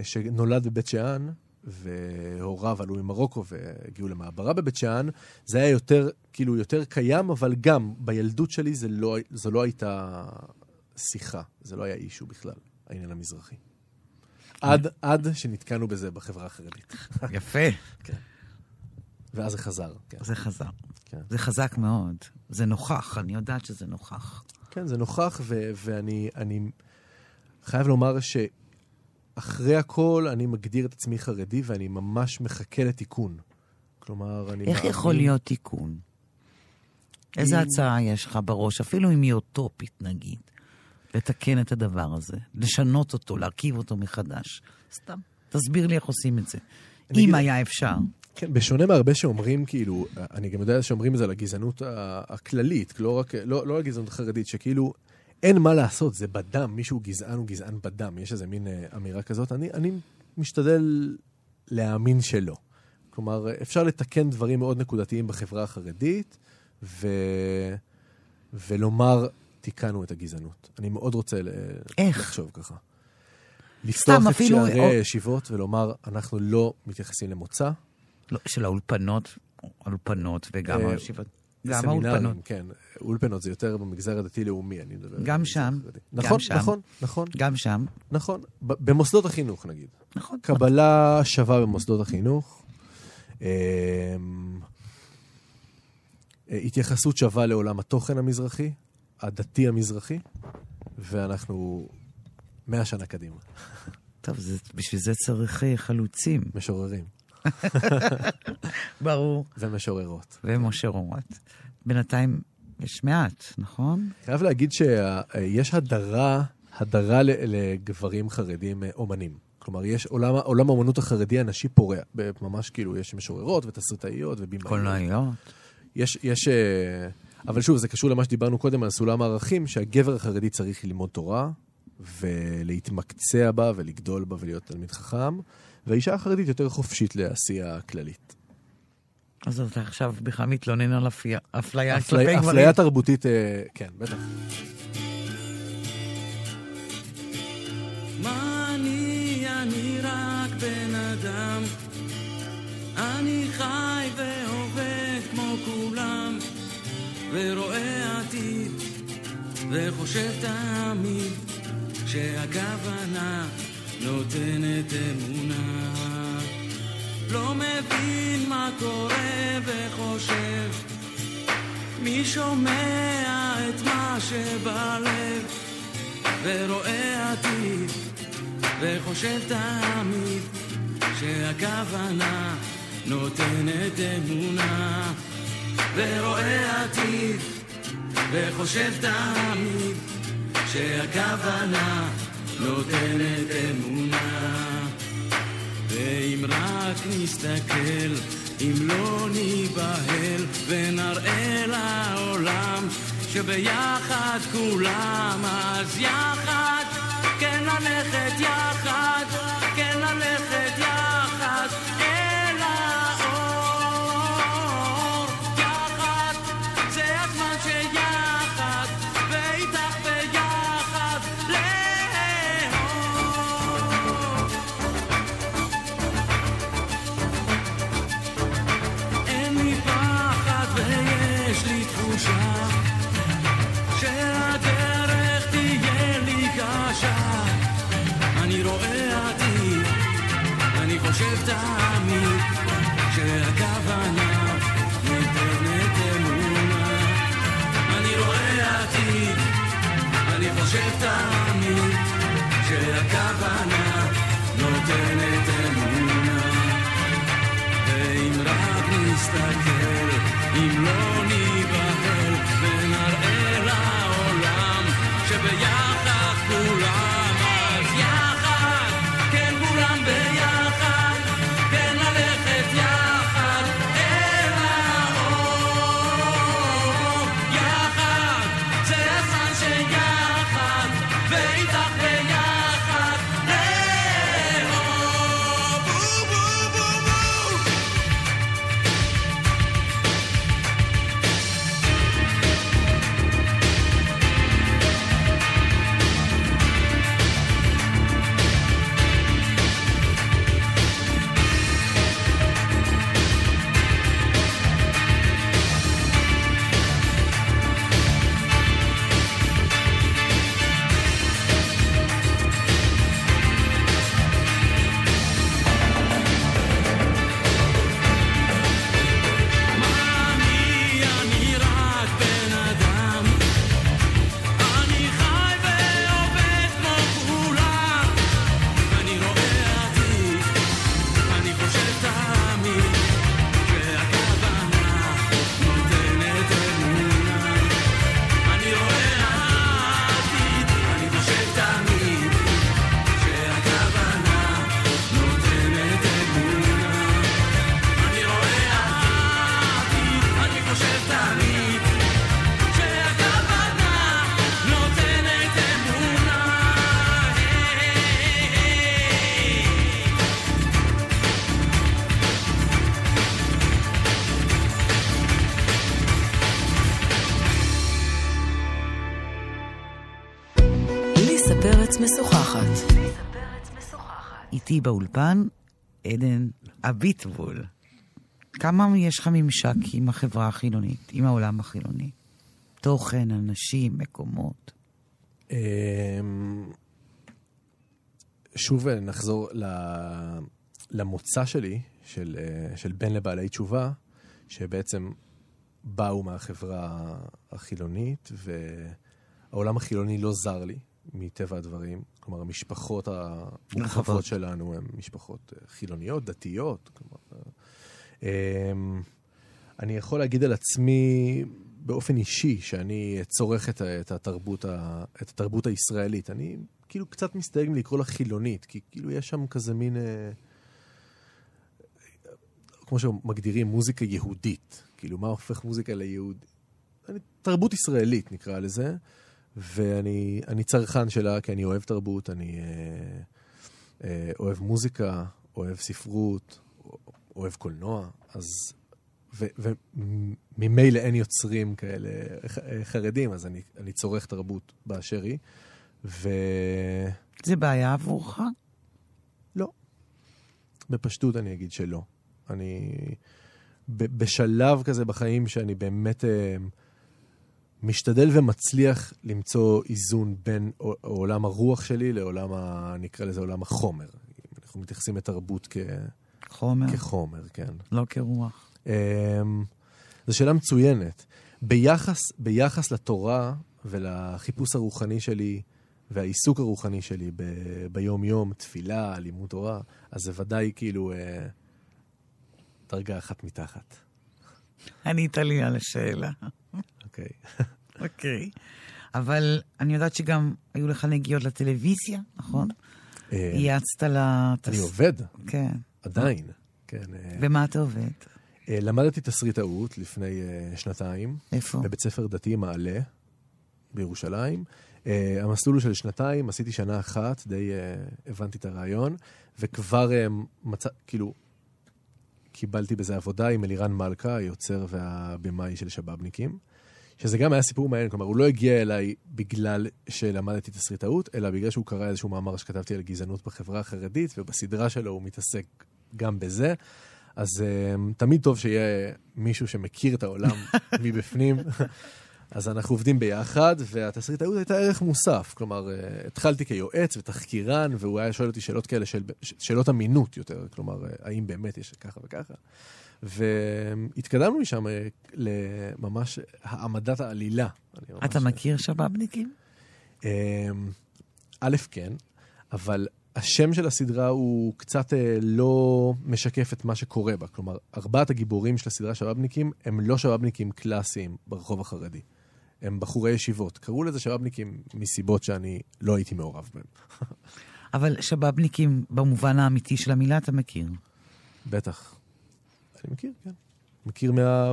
Speaker 4: שנולד בבית שאן, והוריו עלו ממרוקו והגיעו למעברה בבית שאן, זה היה יותר, כאילו, יותר קיים, אבל גם בילדות שלי זה לא, זו לא הייתה שיחה, זה לא היה אישו בכלל, העניין המזרחי. עד, עד שנתקענו בזה בחברה החרדית.
Speaker 3: יפה.
Speaker 4: ואז זה חזר, כן.
Speaker 3: זה חזר.
Speaker 4: כן.
Speaker 3: זה חזק מאוד. זה נוכח, אני יודעת שזה נוכח.
Speaker 4: כן, זה נוכח, ו- ואני אני חייב לומר שאחרי הכל אני מגדיר את עצמי חרדי, ואני ממש מחכה לתיקון. כלומר, אני
Speaker 3: איך
Speaker 4: מאמין...
Speaker 3: יכול להיות תיקון? איזה
Speaker 4: אם-
Speaker 3: הצעה יש לך בראש, אפילו אם היא אוטופית נגיד, לתקן את הדבר הזה, לשנות אותו, להרכיב אותו מחדש? סתם, תסביר לי איך עושים את זה. אם
Speaker 4: אגיד-
Speaker 3: היה אפשר.
Speaker 4: כן, בשונה מהרבה שאומרים, כאילו, אני גם יודע שאומרים את זה על הגזענות הכללית, לא רק, לא, לא הגזענות החרדית, שכאילו, אין מה לעשות, זה בדם, מישהו גזען הוא גזען בדם, יש איזה מין אה, אמירה כזאת. אני, אני משתדל להאמין שלא. כלומר, אפשר לתקן דברים מאוד נקודתיים בחברה החרדית, ו... ולומר, תיקנו את הגזענות. אני מאוד רוצה.
Speaker 3: איך?
Speaker 4: לחשוב ככה. לפתוח את שערי
Speaker 3: או-
Speaker 4: הישיבות ולומר, אנחנו לא מתייחסים למוצא,
Speaker 3: לא, של האולפנות, האולפנות וגם
Speaker 4: אה,
Speaker 3: הישיבות. גם האולפנות.
Speaker 4: כן. אולפנות זה יותר במגזר הדתי-לאומי, אני מדבר.
Speaker 3: גם שם,
Speaker 4: החרדי.
Speaker 3: גם
Speaker 4: נכון,
Speaker 3: שם.
Speaker 4: נכון, נכון,
Speaker 3: גם שם.
Speaker 4: נכון. במוסדות החינוך, נגיד.
Speaker 3: נכון.
Speaker 4: קבלה שווה במוסדות החינוך. אמ, התייחסות שווה לעולם התוכן המזרחי, הדתי המזרחי, ואנחנו מאה שנה קדימה,
Speaker 3: טוב, זה, בשביל זה צריך אה, חלוצים.
Speaker 4: משוררים
Speaker 3: ברור.
Speaker 4: ומשוררות.
Speaker 3: ומושרורות. בינתיים יש מעט, נכון?
Speaker 4: חייב להגיד שיש הדרה, הדרה לגברים חרדים אה, אומנים. כלומר, יש עולם, עולם האומנות החרדי הנשי פורע. ממש כאילו, יש משוררות ותסריטאיות ובימאיות.
Speaker 3: קולנועיות.
Speaker 4: יש, יש... אה, אבל שוב, זה קשור למה שדיברנו קודם על סולם הערכים, שהגבר החרדי צריך ללמוד תורה, ולהתמקצע בה, ולגדול בה, ולהיות תלמיד חכם, והאישה החרדית יותר חופשית לעשייה כללית.
Speaker 3: אז אתה עכשיו בכלל מתלונן על אפליה
Speaker 4: אפליה,
Speaker 3: כלפי גברים.
Speaker 4: אפליה תרבותית, אה, כן, בטח.
Speaker 5: מה אני, אני רק בן אדם. אני חי ועובד כמו כולם, ורואה עתיד, וחושב תמיד, שהכוונה נותנת אמונה. לא מבין מה קורה וחושב, מי שומע את מה שבלב? ורואה עתיד, וחושב תמיד שהכוונה נותנת אמונה. ורואה עתיד, וחושב תמיד שהכוונה נותנת אמונה. ואם רק נסתכל, אם לא ניבהל, ונראה לעולם שביחד כולם, אז יחד, כן ללכת יחד, כן ללכת יחד, חושב תמיד שהכוונה נותנת
Speaker 3: איתי באולפן, עדן אביטבול. כמה יש לך ממשק עם החברה החילונית, עם העולם החילוני? תוכן, אנשים, מקומות.
Speaker 4: אמ, שוב נחזור למוצא שלי, של, אה, של בן לבעלי תשובה, שבעצם באו מהחברה החילונית, והעולם החילוני לא זר לי, מטבע הדברים. כלומר, המשפחות
Speaker 3: רחבות.
Speaker 4: המורחבות שלנו הן משפחות אה, חילוניות, דתיות. כלומר, אה, אמ, אני יכול להגיד על עצמי באופן אישי שאני צורך את, את, התרבות, ה- את התרבות הישראלית. אני כאילו קצת מסתייג מלקרוא לה חילונית, כי כאילו יש שם כזה מין, אה, כמו שמגדירים, מוזיקה יהודית. כאילו, מה הופך מוזיקה ליהוד? אני, תרבות ישראלית נקרא לזה, ואני אני צרכן שלה כי אני אוהב תרבות, אני אה, אה, אוהב מוזיקה, אוהב ספרות, אוהב קולנוע, אז... וממילא אין יוצרים כאלה ח- חרדים, אז אני, אני צורך תרבות באשר היא. ולא,
Speaker 3: זה בעיה עבורך?
Speaker 4: בפשטות אני אגיד שלא. אני בשלב כזה בחיים שאני באמת אה, משתדל ומצליח למצוא איזון בין עולם הרוח שלי לעולם, ה, נקרא לזה עולם החומר. אנחנו מתייחסים לתרבות כ,
Speaker 3: חומר,
Speaker 4: כחומר, כן.
Speaker 3: לא כרוח.
Speaker 4: אמ, זו שאלה מצוינת. ביחס, ביחס לתורה ולחיפוש הרוחני שלי והעיסוק הרוחני שלי ב- ביום-יום, תפילה, לימוד תורה, אז זה ודאי כאילו אה, דרגה אחת מתחת.
Speaker 3: ענית לי על השאלה.
Speaker 4: אוקיי.
Speaker 3: אוקיי. אבל אני יודעת שגם היו לך נגיעות לטלוויזיה, נכון?
Speaker 4: אה,
Speaker 3: ייעצת ל...
Speaker 4: אני עובד,
Speaker 3: כן.
Speaker 4: עדיין. כן, אה,
Speaker 3: במה אתה עובד?
Speaker 4: אה, למדתי תסריטאות לפני שנתיים.
Speaker 3: איפה?
Speaker 4: בבית ספר דתי מעלה בירושלים. Uh, המסלול הוא של שנתיים, עשיתי שנה אחת, די uh, הבנתי את הרעיון, וכבר uh, מצא, כאילו, קיבלתי בזה עבודה עם אלירן מלכה, היוצר והבמאי של שבאבניקים, שזה גם היה סיפור מעניין, כלומר, הוא לא הגיע אליי בגלל שלמדתי תסריטאות, אלא בגלל שהוא קרא איזשהו מאמר שכתבתי על גזענות בחברה החרדית, ובסדרה שלו הוא מתעסק גם בזה. אז uh, תמיד טוב שיהיה מישהו שמכיר את העולם מבפנים. אז אנחנו עובדים ביחד, והתסריטאות הייתה ערך מוסף. כלומר, uh, התחלתי כיועץ ותחקירן, והוא היה שואל אותי שאלות כאלה, של, שאלות אמינות יותר. כלומר, uh, האם באמת יש ככה וככה. והתקדמנו משם אה, לממש העמדת העלילה. אני ממש-
Speaker 3: אתה מכיר שבאבניקים?
Speaker 4: א', כן, אבל השם של הסדרה הוא קצת אה, לא משקף את מה שקורה בה. כלומר, ארבעת הגיבורים של הסדרה שבאבניקים הם לא שבאבניקים קלאסיים ברחוב החרדי. הם בחורי ישיבות. קראו לזה שבאבניקים מסיבות שאני לא הייתי מעורב בהם.
Speaker 3: אבל שבאבניקים, במובן האמיתי של המילה, אתה מכיר.
Speaker 4: בטח. אני מכיר, כן. מכיר מה...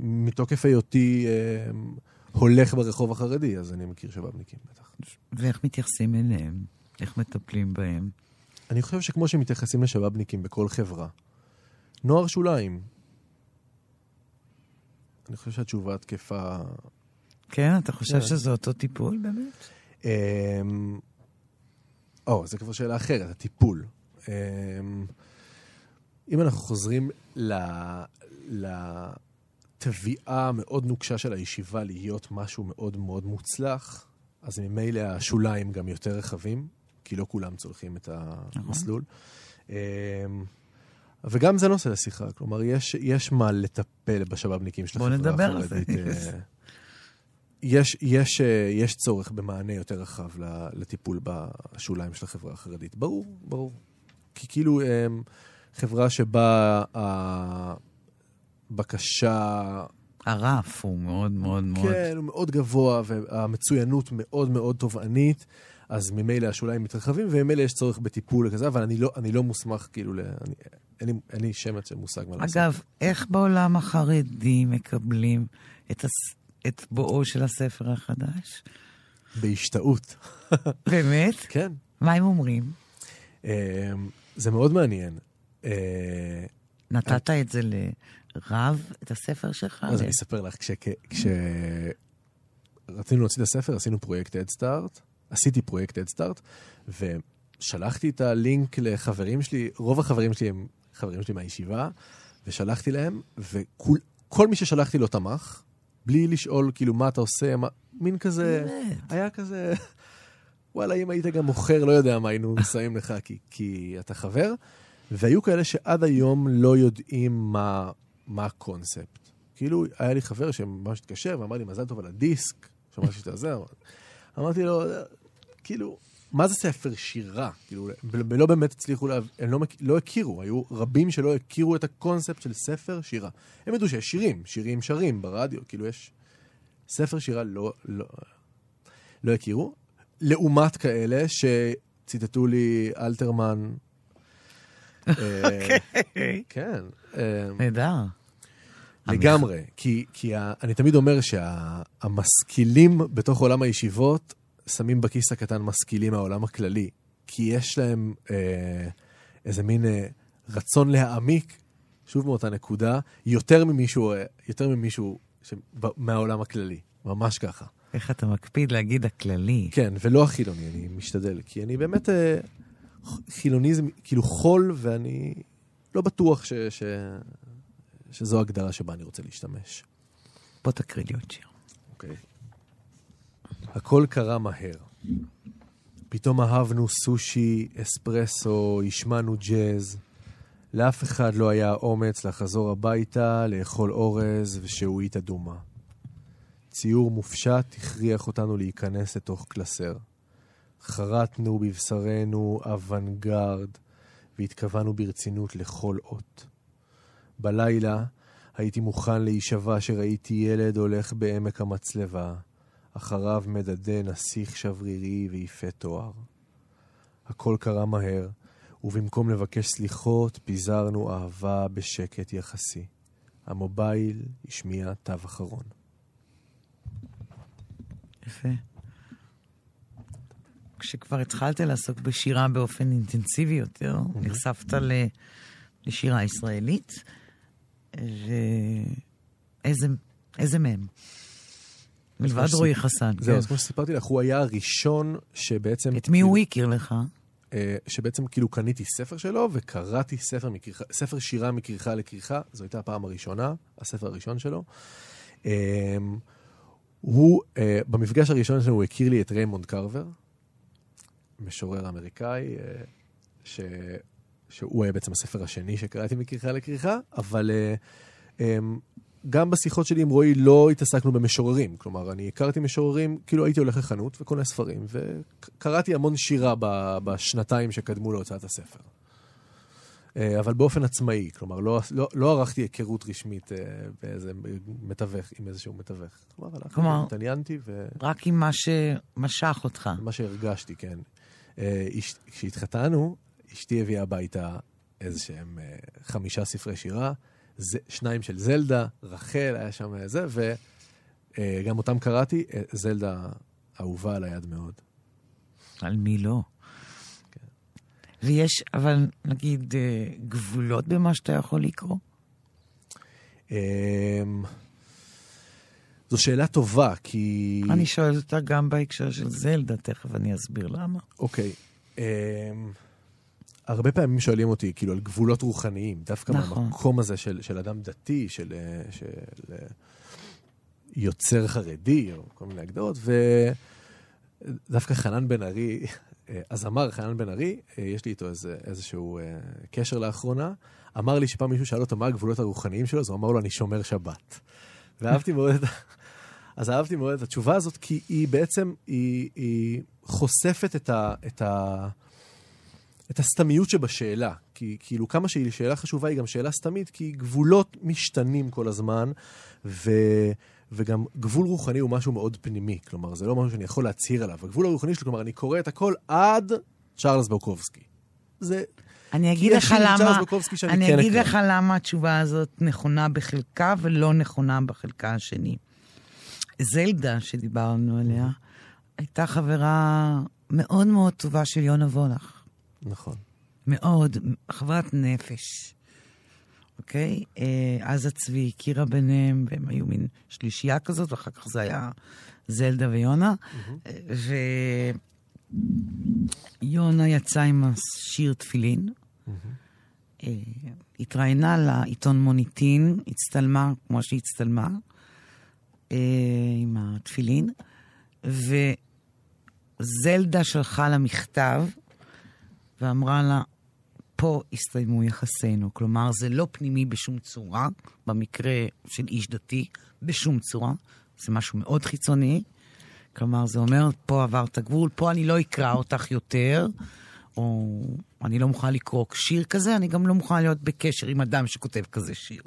Speaker 4: מתוקף היותי אה, הולך ברחוב החרדי, אז אני מכיר שבאבניקים, בטח.
Speaker 3: ואיך מתייחסים אליהם? איך מטפלים בהם?
Speaker 4: אני חושב שכמו שמתייחסים לשבאבניקים בכל חברה, נוער שוליים. אני חושב שהתשובה תקפה.
Speaker 3: כן, אתה חושב
Speaker 4: כן.
Speaker 3: שזה אותו טיפול באמת?
Speaker 4: אמ, או, זו כבר שאלה אחרת, הטיפול. אמ, אם אנחנו חוזרים ל- לתביעה המאוד נוקשה של הישיבה להיות משהו מאוד מאוד מוצלח, אז ממילא השוליים גם יותר רחבים, כי לא כולם צולחים את המסלול. אמ, וגם זה נושא לשיחה, כלומר, יש, יש מה לטפל בשבאבניקים של
Speaker 3: בוא
Speaker 4: החברה
Speaker 3: נדבר על
Speaker 4: החרדית.
Speaker 3: זה.
Speaker 4: יש, יש, אה, יש צורך במענה יותר רחב לטיפול בשוליים של החברה החרדית. ברור, ברור. כי כאילו אמ, חברה שבה הבקשה,
Speaker 3: הרף הוא מאוד מאוד מאוד...
Speaker 4: כן, הוא מאוד גבוה, והמצוינות מאוד מאוד תובענית, אז ממילא השוליים מתרחבים, וממילא יש צורך בטיפול כזה, אבל אני לא, אני לא מוסמך, כאילו, ל- אני, אין, לי, אין לי שמץ של מושג מה לעשות.
Speaker 3: אגב, איך בעולם החרדי מקבלים את, הס... את בואו של הספר החדש?
Speaker 4: בהשתאות.
Speaker 3: באמת?
Speaker 4: כן.
Speaker 3: מה הם אומרים?
Speaker 4: אמ, זה מאוד מעניין. אה,
Speaker 3: נתת את זה לרב, את הספר שלך?
Speaker 4: אז אני אספר לך, כשרצינו להוציא את הספר, עשינו פרויקט הדסטארט, עשיתי פרויקט אדסטארט, ושלחתי את הלינק לחברים שלי, רוב החברים שלי הם חברים שלי מהישיבה, ושלחתי להם, וכל מי ששלחתי לו תמך, בלי לשאול כאילו מה אתה עושה, מה, מין כזה,
Speaker 3: באמת?
Speaker 4: היה כזה, וואלה, אם היית גם מוכר, לא יודע מה היינו מסיימים לך, כי, כי אתה חבר. והיו כאלה שעד היום לא יודעים מה, מה הקונספט. כאילו, היה לי חבר שממש התקשר ואמר לי, מזל טוב על הדיסק, שמעתי שאתה זה, אמרתי לו, כאילו, מה זה ספר שירה? כאילו, ולא באמת הצליחו, לה... הם לא, לא הכירו, היו רבים שלא הכירו את הקונספט של ספר שירה. הם ידעו שיש שירים, שירים שרים ברדיו, כאילו יש... ספר שירה לא, לא, לא הכירו. לעומת כאלה שציטטו לי אלתרמן. אה, כן. אה,
Speaker 3: נהדר.
Speaker 4: לגמרי, כי, כי ה, אני תמיד אומר שהמשכילים בתוך עולם הישיבות שמים בכיס הקטן משכילים מהעולם הכללי, כי יש להם אה, איזה מין אה, רצון להעמיק, שוב מאותה נקודה, יותר ממישהו, אה, יותר ממישהו ש... מהעולם הכללי, ממש ככה.
Speaker 3: איך אתה מקפיד להגיד הכללי.
Speaker 4: כן, ולא החילוני, אני משתדל, כי אני באמת אה, חילוני זה כאילו חול, ואני לא בטוח ש, ש, שזו ההגדרה שבה אני רוצה להשתמש.
Speaker 3: בוא תקריא לי עוד שיר.
Speaker 4: אוקיי. הכל קרה מהר. פתאום אהבנו סושי, אספרסו, השמענו ג'אז. לאף אחד לא היה אומץ לחזור הביתה, לאכול אורז ושעועית אדומה. ציור מופשט הכריח אותנו להיכנס לתוך קלסר. חרטנו בבשרנו אוונגרד, והתכוונו ברצינות לכל אות. בלילה הייתי מוכן להישבע שראיתי ילד הולך בעמק המצלבה, אחריו מדדה נסיך שברירי ויפה תואר. הכל קרה מהר, ובמקום לבקש סליחות, פיזרנו אהבה בשקט יחסי. המובייל השמיע תו אחרון.
Speaker 3: יפה. כשכבר התחלת לעסוק בשירה באופן אינטנסיבי יותר, נחשפת ל... לשירה ישראלית, ואיזה מהם? מלבד רועי חסן.
Speaker 4: זהו,
Speaker 3: כן.
Speaker 4: אז כמו שסיפרתי לך, הוא היה הראשון שבעצם...
Speaker 3: את מי הוא הכיר לך?
Speaker 4: אה, שבעצם כאילו קניתי ספר שלו וקראתי ספר, מכריכה, ספר שירה מכריכה לכריכה, זו הייתה הפעם הראשונה, הספר הראשון שלו. אה, הוא, אה, במפגש הראשון שלו הוא הכיר לי את ריימונד קרבר, משורר אמריקאי, ש... שהוא היה בעצם הספר השני שקראתי מכריכה לכריכה, אבל גם בשיחות שלי עם רועי לא התעסקנו במשוררים. כלומר, אני הכרתי משוררים, כאילו הייתי הולך לחנות וקונה ספרים, וקראתי המון שירה בשנתיים שקדמו להוצאת הספר. אה, אבל באופן עצמאי, כלומר, לא, לא, לא ערכתי היכרות רשמית אה, באיזה מתווך, עם איזשהו מתווך. כלומר, הלכתי,
Speaker 3: כלומר,
Speaker 4: התעניינתי ו...
Speaker 3: רק עם מה שמשך אותך.
Speaker 4: מה שהרגשתי, כן. אה, כשהתחתנו, אשתי הביאה הביתה איזה שהם חמישה ספרי שירה. זה, שניים של זלדה, רחל, היה שם זה, וגם אותם קראתי, אה, זלדה אהובה על היד מאוד.
Speaker 3: על מי לא? כן. ויש, אבל נגיד, אה, גבולות במה שאתה יכול לקרוא?
Speaker 4: אמ, זו שאלה טובה, כי...
Speaker 3: אני שואל אותה גם בהקשר של זלדה, תכף אני אסביר למה.
Speaker 4: אוקיי. אמ, הרבה פעמים שואלים אותי, כאילו, על גבולות רוחניים, דווקא נכון. מהמקום הזה של, של אדם דתי, של, אה, של אה, יוצר חרדי, או כל מיני הגדרות, ודווקא חנן בן ארי, אה, הזמר חנן בן ארי, יש לי איתו איזה, איזשהו קשר לאחרונה, אמר לי שפעם מישהו שאל אותו מה הגבולות הרוחניים שלו, אז הוא אמר לו, אני שומר שבת. ואהבתי מאוד את... אז אהבתי מאוד את התשובה הזאת, כי היא בעצם, היא, היא חושפת את ה... את ה את הסתמיות שבשאלה. כי כאילו כמה שהיא שאלה חשובה, היא גם שאלה סתמית, כי גבולות משתנים כל הזמן, ו... וגם גבול רוחני הוא משהו מאוד פנימי. כלומר, זה לא משהו שאני יכול להצהיר עליו. הגבול הרוחני שלי, כלומר, אני קורא את הכל עד צ'ארלס בוקובסקי. זה...
Speaker 3: אני אגיד לך למה, אני
Speaker 4: כן
Speaker 3: אגיד לך למה התשובה הזאת נכונה בחלקה ולא נכונה בחלקה השני. זלדה, שדיברנו עליה, הייתה חברה מאוד מאוד טובה של יונה וולך.
Speaker 4: נכון.
Speaker 3: מאוד, חברת נפש. אוקיי? אה, אז הצבי הכירה ביניהם, והם היו מין שלישייה כזאת, ואחר כך זה היה זלדה ויונה. Mm-hmm. יונה יצאה עם השיר תפילין. אה, התראיינה לעיתון מוניטין, הצטלמה כמו שהיא הצטלמה, אה, עם התפילין, וזלדה שלחה לה מכתב ואמרה לה, פה הסתיימו יחסינו. כלומר, זה לא פנימי בשום צורה, במקרה של איש דתי, בשום צורה. זה משהו מאוד חיצוני. כלומר, זה אומר, פה עברת גבול, פה אני לא אקרא אותך יותר, או אני לא מוכנה לקרוא שיר כזה, אני גם לא מוכנה להיות בקשר עם אדם שכותב כזה שיר.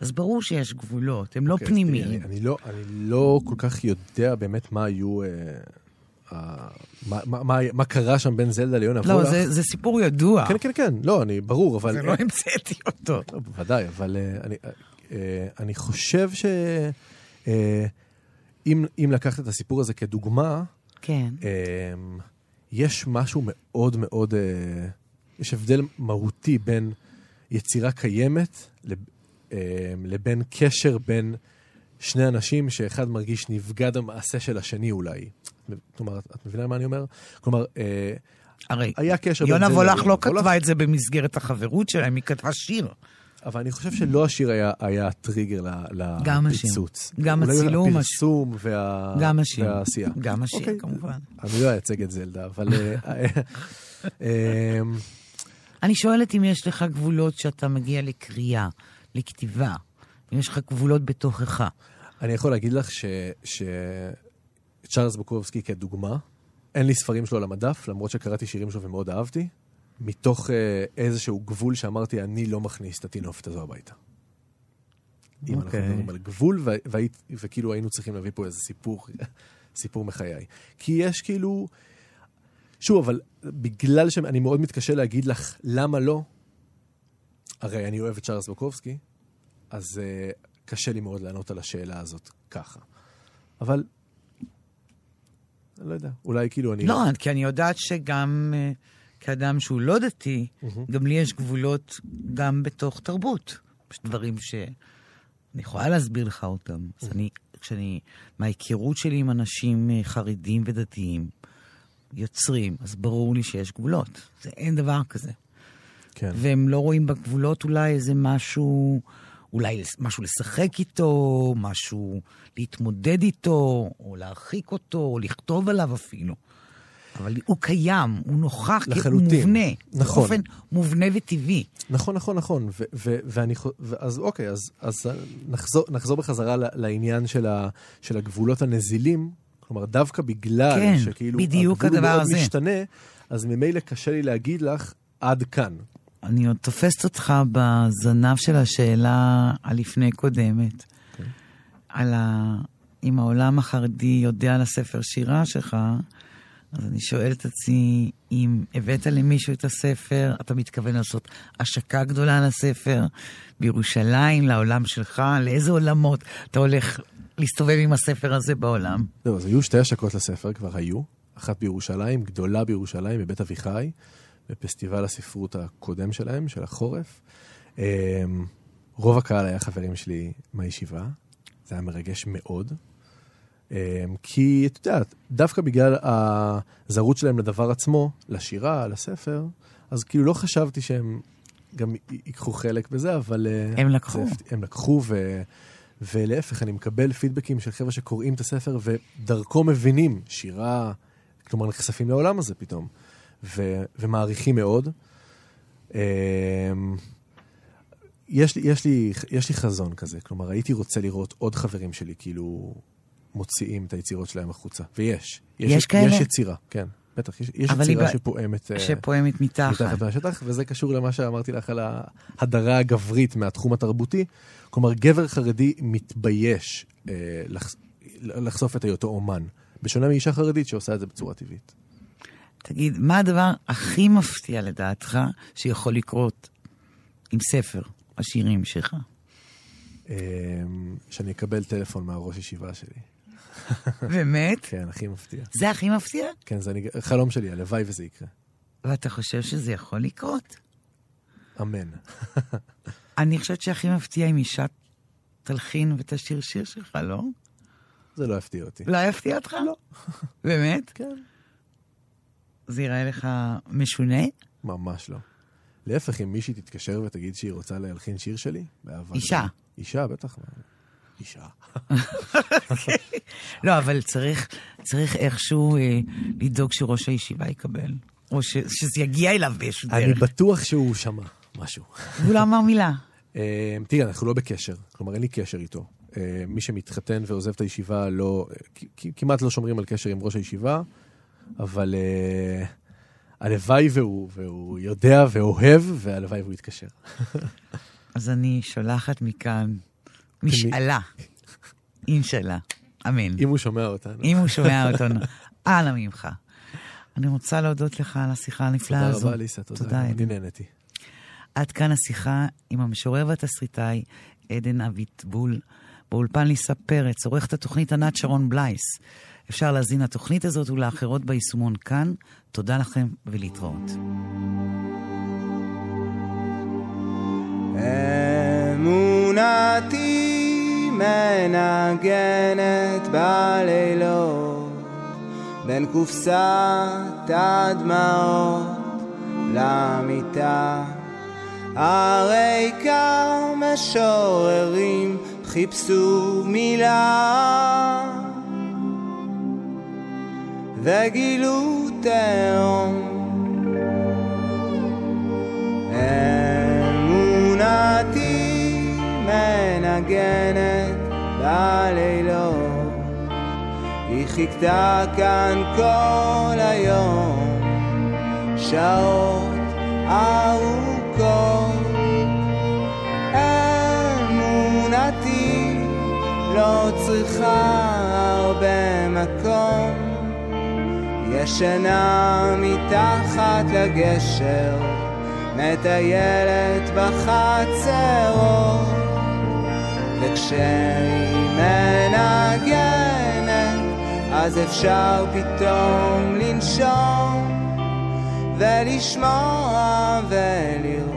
Speaker 3: אז ברור שיש גבולות, הם לא
Speaker 4: אוקיי,
Speaker 3: פנימיים.
Speaker 4: אני, אני, לא, אני לא כל כך יודע באמת מה היו... אה, מה, מה, מה, קרה שם בין זלדה ליונה
Speaker 3: לא,
Speaker 4: וולך.
Speaker 3: זה, זה סיפור ידוע.
Speaker 4: כן, כן, כן, לא, אני, ברור, אבל...
Speaker 3: זה לא המצאתי אותו.
Speaker 4: לא, בוודאי, אבל uh, אני, uh, אני חושב ש... אם, אם לקחת את הסיפור הזה כדוגמה,
Speaker 3: כן.
Speaker 4: יש משהו מאוד מאוד... יש הבדל מהותי בין יצירה קיימת לב, לבין קשר בין שני אנשים שאחד מרגיש נבגד המעשה של השני אולי. כלומר, את, מבינה מה אני אומר? כלומר, uh,
Speaker 3: הרי
Speaker 4: היה קשר בין
Speaker 3: יונה
Speaker 4: זלדה
Speaker 3: וולך לא. כתבה את זה במסגרת החברות שלהם, היא כתבה שיר.
Speaker 4: אבל אני חושב שלא השיר היה, היה הטריגר ל-
Speaker 3: גם השיר.
Speaker 4: לפיצוץ.
Speaker 3: גם
Speaker 4: אולי
Speaker 3: הצילום,
Speaker 4: הפרסום וה...
Speaker 3: גם השיר.
Speaker 4: והעשייה.
Speaker 3: גם השיר,
Speaker 4: אוקיי,
Speaker 3: כמובן.
Speaker 4: אני לא אייצג את זלדה, אבל... אה, אה, אמ,
Speaker 3: אני שואלת אם יש לך גבולות שאתה מגיע לקריאה, לכתיבה, אם יש לך גבולות בתוכך.
Speaker 4: אני יכול להגיד לך ש... ש... צ'ארלס בוקובסקי כדוגמה, אין לי ספרים שלו על המדף, למרות שקראתי שירים שלו ומאוד אהבתי, מתוך אה, איזשהו גבול שאמרתי, אני לא מכניס את הטינופת הזו הביתה. אם אנחנו
Speaker 3: אוקיי.
Speaker 4: מדברים על גבול, ו- והיית- וכאילו היינו צריכים להביא פה איזה סיפור, סיפור מחיי. כי יש כאילו... שוב, אבל בגלל שאני מאוד מתקשה להגיד לך למה לא, הרי אני אוהב את צ'ארלס בוקובסקי, אז uh, קשה לי מאוד לענות על השאלה הזאת ככה. אבל, לא יודע, אולי כאילו אני...
Speaker 3: לא, כי אני יודעת שגם אה, כאדם שהוא לא דתי, גם לי יש גבולות גם בתוך תרבות. יש דברים שאני יכולה להסביר לך אותם. אז אני, כשאני, מההיכרות שלי עם אנשים אה, חרדים ודתיים, יוצרים, אז ברור לי שיש גבולות. זה אין דבר כזה.
Speaker 4: כן.
Speaker 3: והם לא רואים בגבולות אולי איזה משהו, אולי משהו לשחק איתו, משהו להתמודד איתו, או להרחיק אותו, או לכתוב עליו אפילו. אבל הוא קיים, הוא נוכח, כי הוא
Speaker 4: לחלוטין.
Speaker 3: מובנה.
Speaker 4: נכון.
Speaker 3: באופן מובנה וטבעי.
Speaker 4: נכון, נכון, נכון. ו- ו- ואני חו- אז אוקיי, אז, אז נחזור, נחזור בחזרה לעניין של, ה- של הגבולות הנזילים. כלומר, דווקא בגלל
Speaker 3: כן,
Speaker 4: שכאילו
Speaker 3: בדיוק
Speaker 4: הגבול
Speaker 3: הדבר
Speaker 4: מאוד
Speaker 3: הזה.
Speaker 4: משתנה, אז ממילא קשה לי להגיד לך עד כאן.
Speaker 3: אני עוד תופסת אותך בזנב של השאלה הלפני קודמת.
Speaker 4: כן.
Speaker 3: על ה... אם העולם החרדי יודע על הספר שירה שלך, אז אני שואלת את עצמי, אם הבאת למישהו את הספר, אתה מתכוון לעשות השקה גדולה על הספר בירושלים, לעולם שלך, לאיזה עולמות אתה הולך להסתובב עם הספר הזה בעולם?
Speaker 4: זהו, אז היו שתי השקות לספר, כבר היו. אחת בירושלים, גדולה בירושלים, בבית אביחי, בפסטיבל הספרות הקודם שלהם, של החורף. אמ, רוב הקהל היה חברים שלי מהישיבה, זה היה מרגש מאוד. אמ, כי, את יודעת, דווקא בגלל הזרות שלהם לדבר עצמו, לשירה, לספר, אז כאילו לא חשבתי שהם גם ייקחו חלק בזה, אבל... אה,
Speaker 3: הם לקחו.
Speaker 4: זה הם לקחו, ו... ולהפך, אני מקבל פידבקים של חבר'ה שקוראים את הספר ודרכו מבינים שירה, כלומר נחשפים לעולם הזה פתאום, ו... ומעריכים מאוד. אמ, יש לי, יש, לי, יש לי חזון כזה, כלומר הייתי רוצה לראות עוד חברים שלי כאילו מוציאים את היצירות שלהם החוצה, ויש.
Speaker 3: יש כאלה?
Speaker 4: יש יצירה, כן, בטח, יש, יש
Speaker 3: היא
Speaker 4: יצירה
Speaker 3: ב-
Speaker 4: שפועמת... אה,
Speaker 3: שפועמת מתחת.
Speaker 4: מתחת מהשטח, וזה קשור למה שאמרתי לך על ההדרה הגברית מהתחום התרבותי. כלומר, גבר חרדי מתבייש אה, לחש... לחשוף את היותו אומן, בשונה מאישה חרדית שעושה את זה בצורה טבעית.
Speaker 3: תגיד, מה הדבר הכי מפתיע לדעתך שיכול לקרות עם ספר השירים שלך?
Speaker 4: אה, שאני אקבל טלפון מהראש ישיבה שלי.
Speaker 3: באמת?
Speaker 4: כן, הכי מפתיע.
Speaker 3: זה הכי מפתיע?
Speaker 4: כן, זה. חלום שלי, הלוואי וזה יקרה.
Speaker 3: ואתה חושב שזה יכול לקרות?
Speaker 4: אמן.
Speaker 3: אני חושבת שהכי מפתיע אם אישה תלחין ותשיר שיר שלך, לא?
Speaker 4: זה לא יפתיע אותי.
Speaker 3: לא יפתיע אותך?
Speaker 4: לא.
Speaker 3: באמת?
Speaker 4: כן.
Speaker 3: זה ייראה לך משונה?
Speaker 4: ממש לא. להפך, אם מישהי תתקשר ותגיד שהיא רוצה להלחין שיר שלי, באהבה.
Speaker 3: אישה.
Speaker 4: אישה, בטח. אישה.
Speaker 3: לא, אבל צריך, צריך איכשהו אה, לדאוג שראש הישיבה יקבל. או ש, שזה יגיע אליו באיזשהו
Speaker 4: אני
Speaker 3: דרך.
Speaker 4: בטוח שהוא שמע משהו.
Speaker 3: והוא לא אמר מילה.
Speaker 4: אה, תראה, אנחנו לא בקשר, כלומר אין לי קשר איתו. אה, מי שמתחתן ועוזב את הישיבה, לא, אה, כמעט לא שומרים על קשר עם ראש הישיבה, אבל אה, הלוואי והוא, והוא יודע ואוהב, והלוואי והוא יתקשר.
Speaker 3: אז אני שולחת מכאן משאלה. אינשאללה. אמן.
Speaker 4: אם הוא שומע אותנו.
Speaker 3: אם הוא שומע אותנו, אנא ממך. אני רוצה להודות לך על השיחה הנפלאה
Speaker 4: תודה
Speaker 3: הזו.
Speaker 4: רבה, ליסה, תודה.
Speaker 3: תודה,
Speaker 4: אני. נהניתי.
Speaker 3: עד כאן השיחה עם המשורר והתסריטאי עדן אביטבול. באולפן ליסה פרץ, עורכת התוכנית ענת שרון בלייס. אפשר להזין לתוכנית הזאת ולאחרות ביישומון כאן. תודה לכם ולהתראות.
Speaker 6: אמונתי מנגנת בלילות בין קופסת הדמעות למיטה הריקה משוררים חיפשו מילה וגילו תהום אמונתי מנגנת בלילות. היא חיכתה כאן כל היום. שעות ארוכות. אמונתי לא צריכה הרבה מקום ישנה מתחת לגשר מטיילת בחצרות וכשהיא מנגנת אז אפשר פתאום לנשום ולשמוע ולראות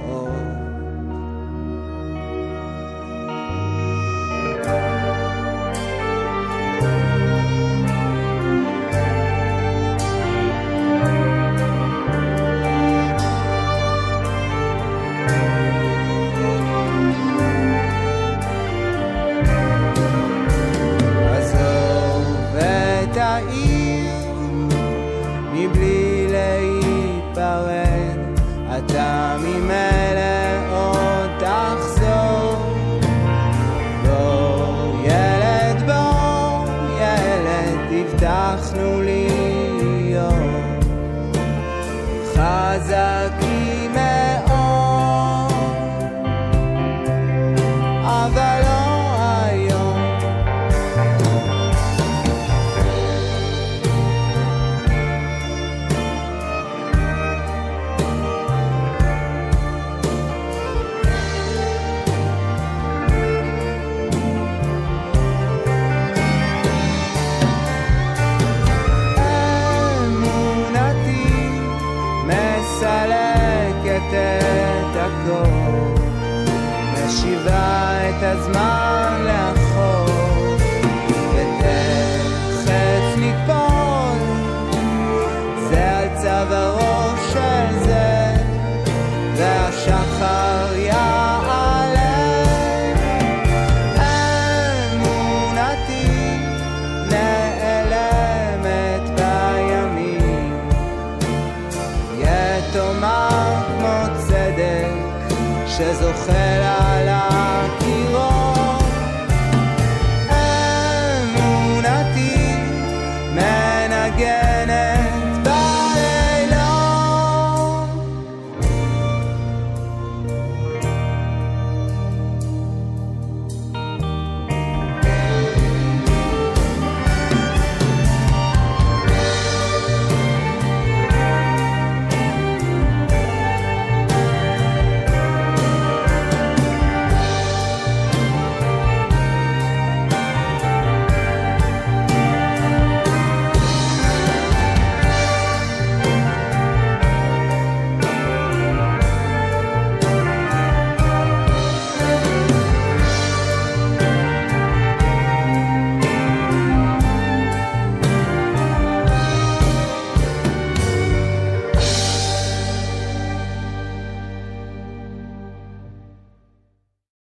Speaker 6: Gaza. את הכל, משיבה את הזמן